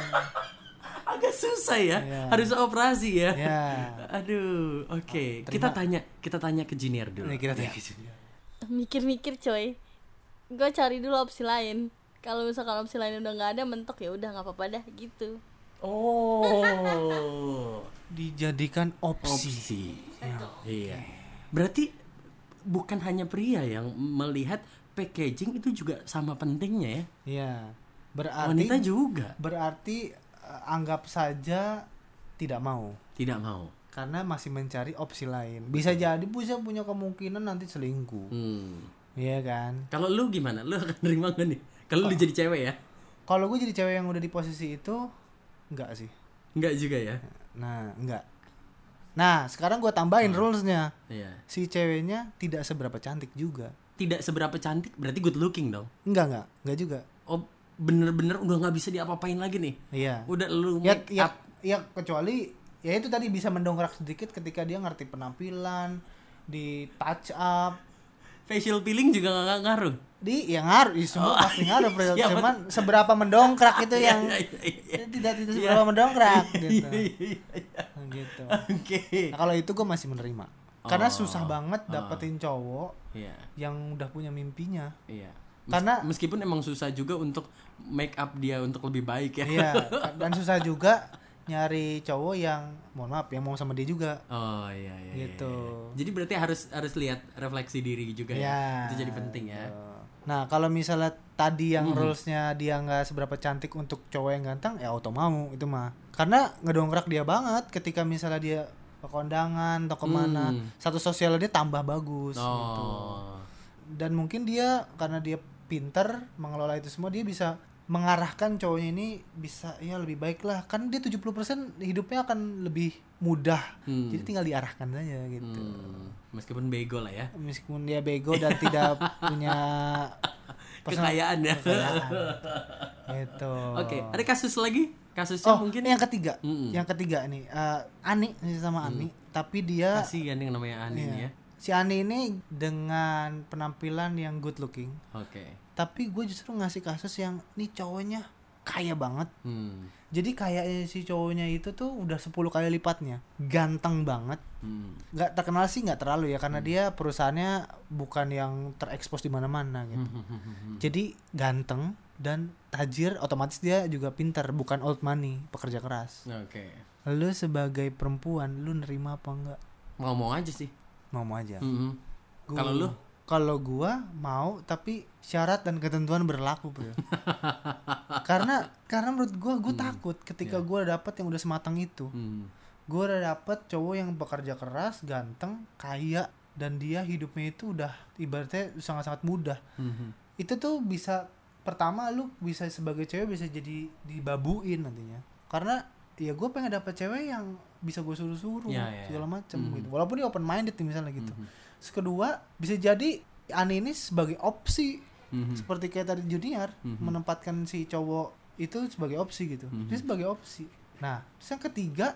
Agak susah ya, Iya. harus operasi ya. Ya. Aduh, oke. Kita tanya, kita tanya ke Junior dulu. Ini kita Ya. tanya. mikir-mikir coy gue cari dulu opsi lain kalau misalkan opsi lain udah nggak ada mentok ya udah nggak apa-apa dah gitu Oh, Dijadikan opsi. opsi. Iya. Berarti bukan hanya pria yang melihat packaging itu juga sama pentingnya ya. Iya. Berarti Wanita juga berarti eh, anggap saja tidak mau. tidak mau. karena masih mencari opsi lain bisa jadi bisa punya kemungkinan nanti selingkuh Hmm. Iya kan Kalau lu gimana? Lu akan nerima gak nih? Kalau lu jadi cewek ya? kalau gue jadi cewek yang udah di posisi itu enggak sih Enggak juga ya? nah enggak nah sekarang gue tambahin rulesnya Iya. si ceweknya tidak seberapa cantik juga Tidak seberapa cantik berarti good looking dong. enggak enggak enggak juga Oh, bener-bener udah nggak bisa diapa-apain lagi nih. iya Udah lu ya make ya up. ya kecuali ya itu tadi bisa mendongkrak sedikit ketika dia ngerti penampilan di touch up Facial peeling juga nggak ngaruh. Di yang ya semua pasti ngaruh Bro. iya, cuman seberapa mendongkrak itu yang Iya, iya, iya. tidak tidak seberapa mendongkrak gitu Iya, iya, iya. Gitu Oke. nah, kalau itu gue masih menerima karena Oh. susah banget dapetin cowok Iya, yang udah punya mimpinya iya. Mes- Karena- meskipun emang susah juga untuk make up dia untuk lebih baik ya. iya dan susah juga nyari cowok yang mohon maaf yang mau sama dia juga Oh iya iya. iya, Gitu. iya. Jadi berarti harus harus lihat refleksi diri juga ya. ya Itu jadi penting ya. Nah kalau misalnya tadi yang rulesnya dia nggak seberapa cantik untuk cowok yang ganteng ya auto mau itu mah karena ngedongkrak dia banget ketika misalnya dia ke kondangan atau ke mana Hmm. satu sosial dia tambah bagus gitu Oh. dan mungkin dia karena dia pinter mengelola itu semua dia bisa mengarahkan cowoknya ini bisa ya lebih baik lah kan dia 70% hidupnya akan lebih mudah Hmm. jadi tinggal diarahkan saja gitu Hmm, Meskipun bego lah ya. meskipun dia bego dan tidak punya Kekayaan ya. gitu Oke, ada kasus lagi? Kasusnya oh mungkin yang ketiga Mm-mm. yang ketiga nih eh, Ani ini sama Ani tapi dia kasih kan yang namanya Ani iya. ya. si Ani ini dengan penampilan yang good looking Oke. tapi gue justru ngasih kasus yang nih cowoknya kaya banget Hmm. jadi kayaknya si cowoknya itu tuh udah 10 kali lipatnya ganteng banget Hmm. nggak terkenal sih nggak terlalu ya karena dia perusahaannya bukan yang terekspos di mana-mana gitu Hmm. jadi ganteng dan tajir otomatis dia juga pinter bukan old money pekerja keras Oke. lu sebagai perempuan lu nerima apa enggak Ngomong aja sih. ngomong aja Mhm. Gua- Kalau lu? Kalau gua mau tapi syarat dan ketentuan berlaku bro karena karena menurut gua gua takut ketika gua dapet yang udah sematang itu Hmm. gua udah dapet cowok yang bekerja keras ganteng kaya dan dia hidupnya itu udah ibaratnya sangat-sangat mudah Mhm. itu tuh bisa pertama lu bisa sebagai cewek bisa jadi dibabuin nantinya karena ya gue pengen dapet cewek yang bisa gue suruh-suruh Ya, ya, ya. segala macam Mhm. gitu walaupun dia open minded nih misalnya gitu Mhm. Terus kedua bisa jadi Ani ini sebagai opsi. Mhm. seperti kayak tadi Junior Mhm. menempatkan si cowok itu sebagai opsi gitu. Mhm. dia sebagai opsi. Nah terus yang ketiga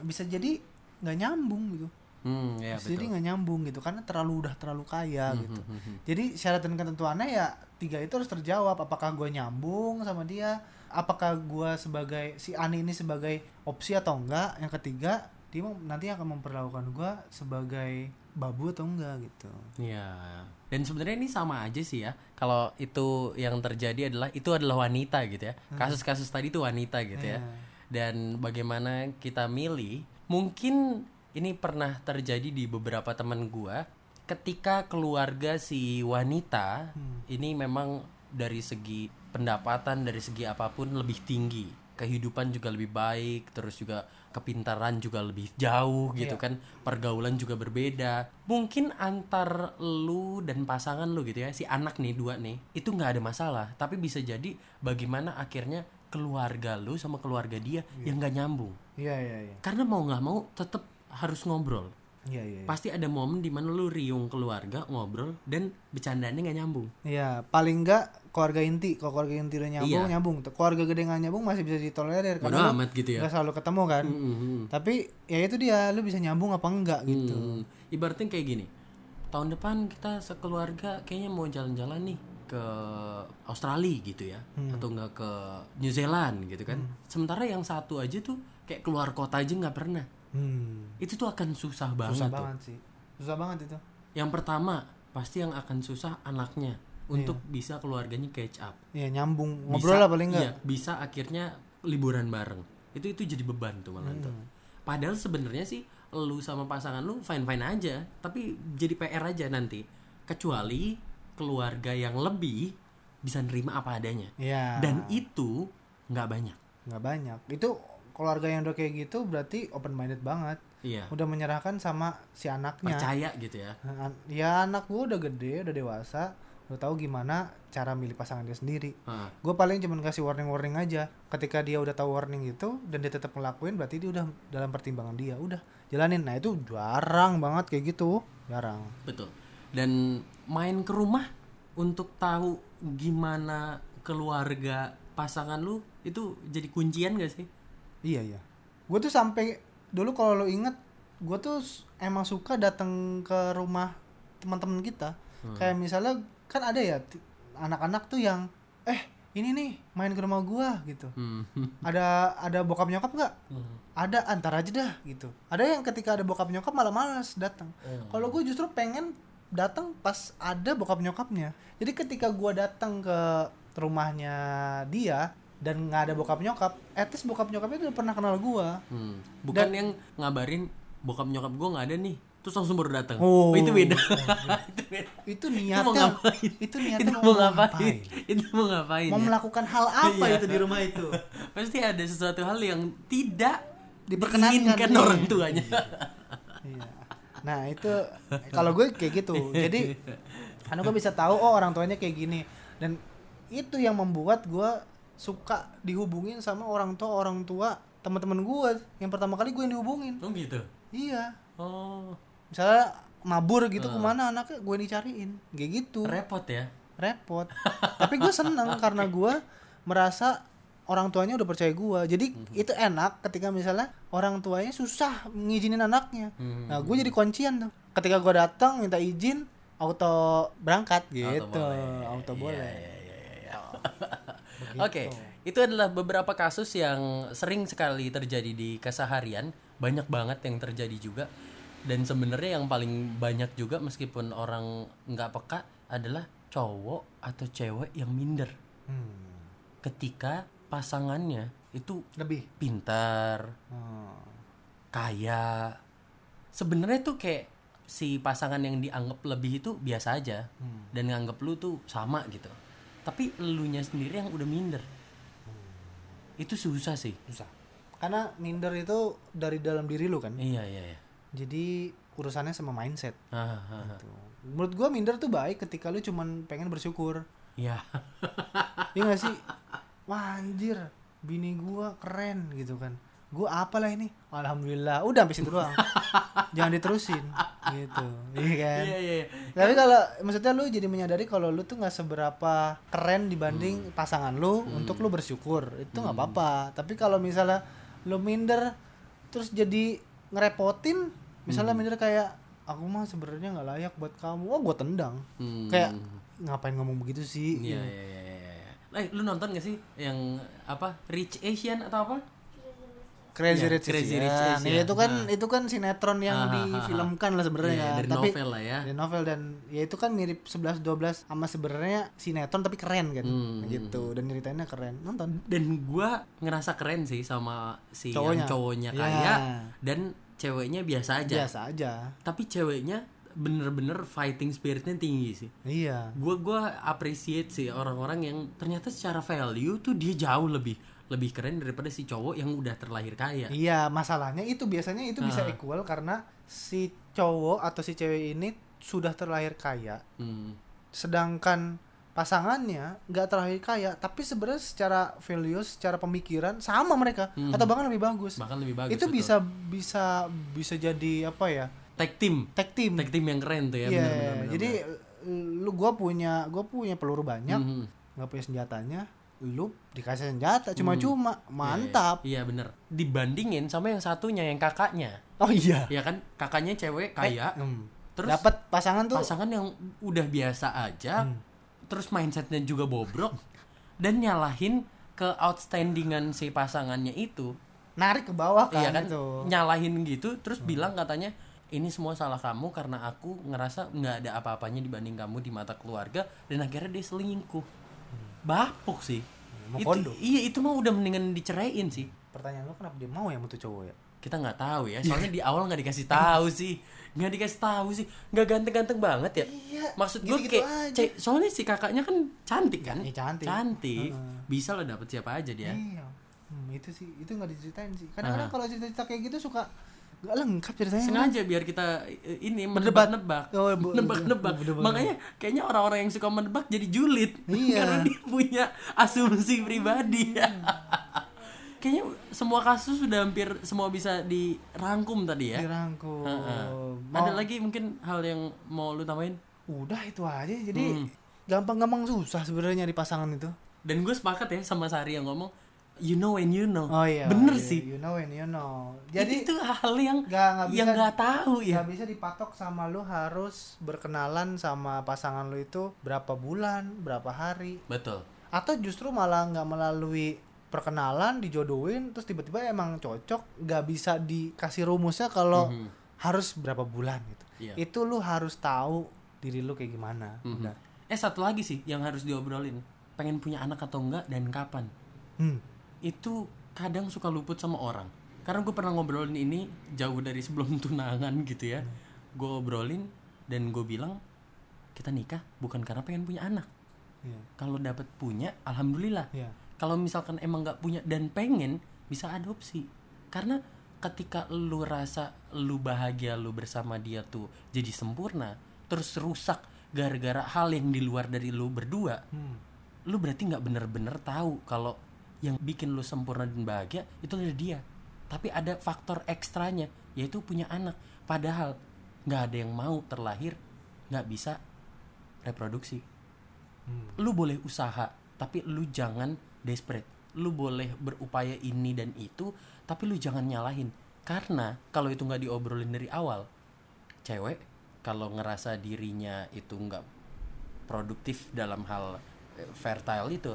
bisa jadi nggak nyambung gitu. Hmm, ya Bisa jadi nggak nyambung gitu karena terlalu udah terlalu kaya Mhm, gitu. mhm. jadi syarat dan ketentuannya ya tiga itu harus terjawab. Apakah gue nyambung sama dia? Apakah gue sebagai si Ani ini sebagai opsi atau enggak yang ketiga dia nanti akan memperlakukan gue sebagai babu atau enggak gitu Iya. Dan sebenarnya ini sama aja sih ya. Kalau itu yang terjadi adalah itu adalah wanita gitu ya. Kasus-kasus tadi itu wanita gitu ya. Iya. Dan bagaimana kita milih, mungkin ini pernah terjadi di beberapa teman gua ketika keluarga si wanita ini memang dari segi pendapatan dari segi apa pun lebih tinggi kehidupan juga lebih baik terus juga kepintaran juga lebih jauh gitu kan pergaulan juga berbeda mungkin antar lu dan pasangan lu gitu ya si anak nih dua nih itu nggak ada masalah tapi bisa jadi bagaimana akhirnya keluarga lu sama keluarga dia yang nggak nyambung Iya iya iya. karena mau nggak mau tetap harus ngobrol Iya iya. iya. pasti ada momen di mana lu riung keluarga ngobrol dan bercandanya nggak nyambung Iya, paling enggak keluarga inti. Kalau keluarga inti udah nyambung, Iya. nyambung. Keluarga gede nggak nyambung masih bisa ditolerir karena amat gitu ya nggak selalu ketemu kan. Mm-mm. Tapi ya itu dia, lu bisa nyambung apa enggak gitu. Hmm, ibaratnya kayak gini tahun depan kita sekeluarga kayaknya mau jalan-jalan nih ke Australia gitu ya Hmm. atau enggak ke New Zealand gitu kan sementara yang satu aja tuh kayak keluar kota aja nggak pernah Hmm. itu tuh akan susah banget Susah tuh banget sih. Susah banget itu. yang pertama pasti yang akan susah anaknya untuk bisa keluarganya catch up Iya, nyambung. Bisa- Ngobrol lah paling enggak. iya, bisa akhirnya liburan bareng itu itu jadi beban tuh malah tuh Hmm. padahal sebenarnya sih lu sama pasangan lu fine fine aja tapi jadi PR aja nanti kecuali keluarga yang lebih bisa nerima apa adanya Iya. dan itu nggak banyak nggak banyak. Itu keluarga yang udah kayak gitu berarti open minded banget. iya Udah menyerahkan sama si anaknya. percaya gitu ya Ya anak gua udah gede, udah dewasa, udah tahu gimana cara milih pasangan dia sendiri. Nah, gue paling cuman kasih warning-warning aja. Ketika dia udah tahu warning itu dan dia tetap ngelakuin berarti dia udah dalam pertimbangan dia. Udah jalanin. Nah itu jarang banget kayak gitu. Jarang. Betul. Dan main ke rumah untuk tahu gimana keluarga pasangan lu itu jadi kuncian gak sih? Iya iya. Gue tuh sampai dulu kalau lo inget gue tuh emang suka datang ke rumah teman-teman kita. Kayak misalnya kan ada ya anak-anak tuh yang eh ini nih main ke rumah gua gitu. Hmm. ada ada bokap nyokap nggak? Ada antar aja dah gitu. Ada yang ketika ada bokap nyokap malah males datang. Kalau gue justru pengen datang pas ada bokap nyokapnya. Jadi ketika gua datang ke rumahnya dia dan nggak ada bokap nyokap at least bokap nyokapnya udah pernah kenal gua. Hmm. Bukan yang ngabarin bokap nyokap gue nggak ada nih, terus langsung baru datang. Oh. itu beda. itu beda. itu mau niatnya ngapain? itu niatnya itu mau ngapain? Itu mau ngapain? mau ya? melakukan hal apa Iya. itu di rumah itu Pasti ada sesuatu hal yang tidak Diperkenankan, iya. orang tuanya. Iya. Nah itu kalau gue kayak gitu. Jadi karena gue bisa tahu oh orang tuanya kayak gini dan itu yang membuat gue suka dihubungin sama orang tua orang tua teman-teman gue yang pertama kali gue yang dihubungin. oh gitu. Iya. Oh, Misalnya mabur gitu ke mana anaknya gue dicariin. Kayak gitu. Repot ya. repot. Tapi gue seneng karena gue merasa orang tuanya udah percaya gue jadi itu enak ketika misalnya orang tuanya susah ngizinin anaknya. Hmm. nah gue jadi kuncian tuh. Ketika gue datang minta izin auto berangkat gitu. boleh. auto Iya, boleh. iya, iya, iya, iya. Oke, itu adalah beberapa kasus yang sering sekali terjadi di keseharian, banyak banget yang terjadi juga. Dan sebenarnya yang paling banyak juga meskipun orang nggak peka adalah cowok atau cewek yang minder Hmm, ketika pasangannya itu lebih pintar, Hmm. kaya. Sebenarnya tuh kayak si pasangan yang dianggap lebih itu biasa aja Hmm. dan nganggap lu tuh sama gitu. Tapi elunya sendiri yang udah minder. Itu susah sih. susah karena minder itu dari dalam diri lu kan Iya iya iya. Jadi urusannya sama mindset Ah, ah, ah. Tuh. menurut gue minder tuh baik ketika lu cuman pengen bersyukur Iya. Iya gak sih? Wah anjir, bini gua keren gitu kan. Gua apalah ini? Alhamdulillah. Udah sampai situ doang. Jangan diterusin gitu. Iya kan? Iya iya. iya. Tapi kalau maksudnya lu jadi menyadari kalau lu tuh nggak seberapa keren dibanding pasangan lu untuk lu bersyukur. Itu nggak apa-apa. Tapi kalau misalnya lu minder terus jadi ngerepotin, misalnya minder kayak aku mah sebenarnya nggak layak buat kamu. Wah, gua tendang. Hmm. Kayak ngapain ngomong begitu sih? Iya iya iya iya. iya. Eh, lu nonton gak sih yang apa? Rich Asian atau apa? Crazy Iya, Rich Crazy Asian. Rich Asian. Ya, itu kan Ah. itu kan sinetron yang Ah, difilmkan lah sebenarnya. Iya, dari tapi novel lah ya. Dari novel dan ya itu kan mirip 11 12 sama sebenarnya sinetron tapi keren kan. Hmm, gitu. Dan ceritainnya keren. Nonton. Dan gua ngerasa keren sih sama si Cowoknya. yang cowoknya Iya. kaya dan ceweknya biasa aja. Biasa aja. Tapi ceweknya bener-bener fighting spiritnya tinggi sih. Iya. Gua gua appreciate sih orang-orang yang ternyata secara value tuh dia jauh lebih lebih keren daripada si cowok yang udah terlahir kaya. Iya, masalahnya itu biasanya itu bisa Ah. equal karena si cowok atau si cewek ini sudah terlahir kaya Hmm. sedangkan pasangannya nggak terlalu kaya tapi sebenarnya secara values secara pemikiran sama mereka. Atau bahkan lebih bagus. Hmm. bahkan lebih bagus itu betul. bisa bisa bisa jadi apa ya? Tag team. Tag team. Tag team yang keren tuh ya. Iya, bener, bener, bener, jadi lu gua punya gua punya peluru banyak nggak punya senjatanya lu dikasih senjata cuma-cuma. Mantap. Iya bener dibandingin sama yang satunya yang kakaknya. Oh iya. Ya kan? Kakaknya cewek kaya. Hmm. terus dapat pasangan tuh pasangan yang udah biasa aja Hmm. Terus mindsetnya juga bobrok dan nyalahin ke outstandingan si pasangannya itu. Narik ke bawah kan, iya kan itu. Nyalahin gitu terus bilang katanya ini semua salah kamu karena aku ngerasa nggak ada apa-apanya dibanding kamu di mata keluarga dan akhirnya dia selingkuh. Bapuk sih. Mau itu, kondo. iya itu mah udah mendingan diceraiin sih. Pertanyaan lu kenapa dia mau ya tuh cowok ya kita nggak tahu ya soalnya di awal nggak dikasih tahu sih. Nggak dikasih tahu sih. Nggak ganteng-ganteng banget ya. Iya, maksud gue gitu-gitu kayak aja. soalnya si kakaknya kan cantik kan? Iya, cantik. cantik. Bisa lo dapet siapa aja dia. Iya. Hmm, itu sih itu nggak diceritain sih. Kadang-kadang kalau cerita-cerita kayak gitu suka nggak lengkap ceritanya. Sengaja biar kita eh, ini menebak-nebak. Oh, nebak-nebak makanya kayaknya orang-orang yang suka menebak jadi julid. Iya. karena dia punya asumsi pribadi kayaknya semua kasus sudah hampir semua bisa dirangkum tadi ya. Dirangkul Heeh. Mau- ada lagi mungkin hal yang mau lu tambahin? Udah itu aja. Jadi Hmm. gampang-gampang susah sebenarnya nyari pasangan itu. Dan gue sepakat ya sama Sari yang ngomong you know when you know. Oh iya bener iya, sih. you know and you know. Jadi itu hal yang nggak nggak bisa yang nggak tahu ya. nggak bisa dipatok sama lu harus berkenalan sama pasangan lu itu berapa bulan berapa hari. Betul. Atau justru malah nggak melalui perkenalan dijodohin terus tiba-tiba emang cocok nggak bisa dikasih rumusnya kalau Mhm. harus berapa bulan gitu Iya. itu lu harus tahu diri lu kayak gimana Mhm. Udah. eh satu lagi sih yang harus diobrolin pengen punya anak atau enggak dan kapan Hmm. itu kadang suka luput sama orang karena gue pernah ngobrolin ini jauh dari sebelum tunangan gitu ya gue obrolin dan gue bilang kita nikah bukan karena pengen punya anak Iya. kalau dapat punya alhamdulillah Iya. Kalau misalkan emang nggak punya dan pengen bisa adopsi karena ketika lu rasa lu bahagia lu bersama dia tuh jadi sempurna terus rusak gara-gara hal yang di luar dari lu berdua Hmm. lu berarti nggak bener-bener tahu kalau yang bikin lu sempurna dan bahagia itu adalah dia tapi ada faktor ekstranya yaitu punya anak padahal nggak ada yang mau terlahir nggak bisa reproduksi Hmm. lu boleh usaha tapi lu jangan desperate. Lu boleh berupaya ini dan itu tapi lu jangan nyalahin. Karena kalau itu nggak diobrolin dari awal cewek kalau ngerasa dirinya itu nggak produktif dalam hal eh, fertile itu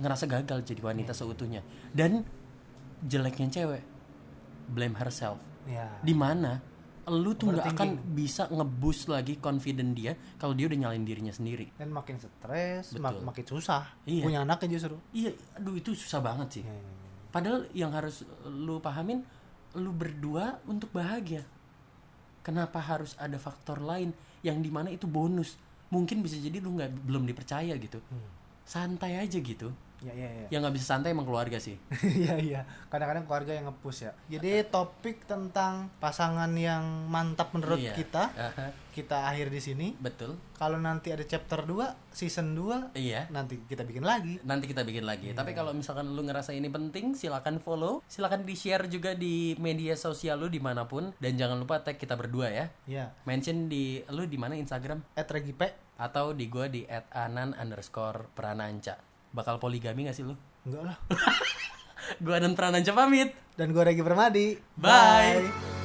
ngerasa gagal jadi wanita seutuhnya. Dan jeleknya cewek blame herself. Ya di mana lu tuh nggak akan bisa ngeboost lagi confident dia kalau dia udah nyalain dirinya sendiri dan makin stres mak- makin susah Iya. punya anaknya justru Iya, aduh itu susah banget sih. Ya. Padahal yang harus lu pahamin, lu berdua untuk bahagia. Kenapa harus ada faktor lain yang di mana itu bonus? Mungkin bisa jadi lu nggak belum dipercaya gitu. Santai aja gitu. Ya ya ya Yang nggak bisa santai emang keluarga sih. Iya iya. Kadang-kadang keluarga yang nge-push ya. Jadi topik tentang pasangan yang mantap menurut Iya. kita kita akhir di sini. betul. Kalau nanti ada chapter 2, season 2, Iya. nanti kita bikin lagi. Nanti kita bikin lagi. Tapi kalau misalkan lu ngerasa ini penting, silakan follow, silakan di share juga di media sosial lu di mana pun, dan jangan lupa tag kita berdua ya. Ya. Mention di lu di mana Instagram At Regipe atau di gua di @anan underscore prananca bakal poligami gak sih lu? enggak lah. gua Anan Prananca pamit Dan gue Regi Permadi. Bye.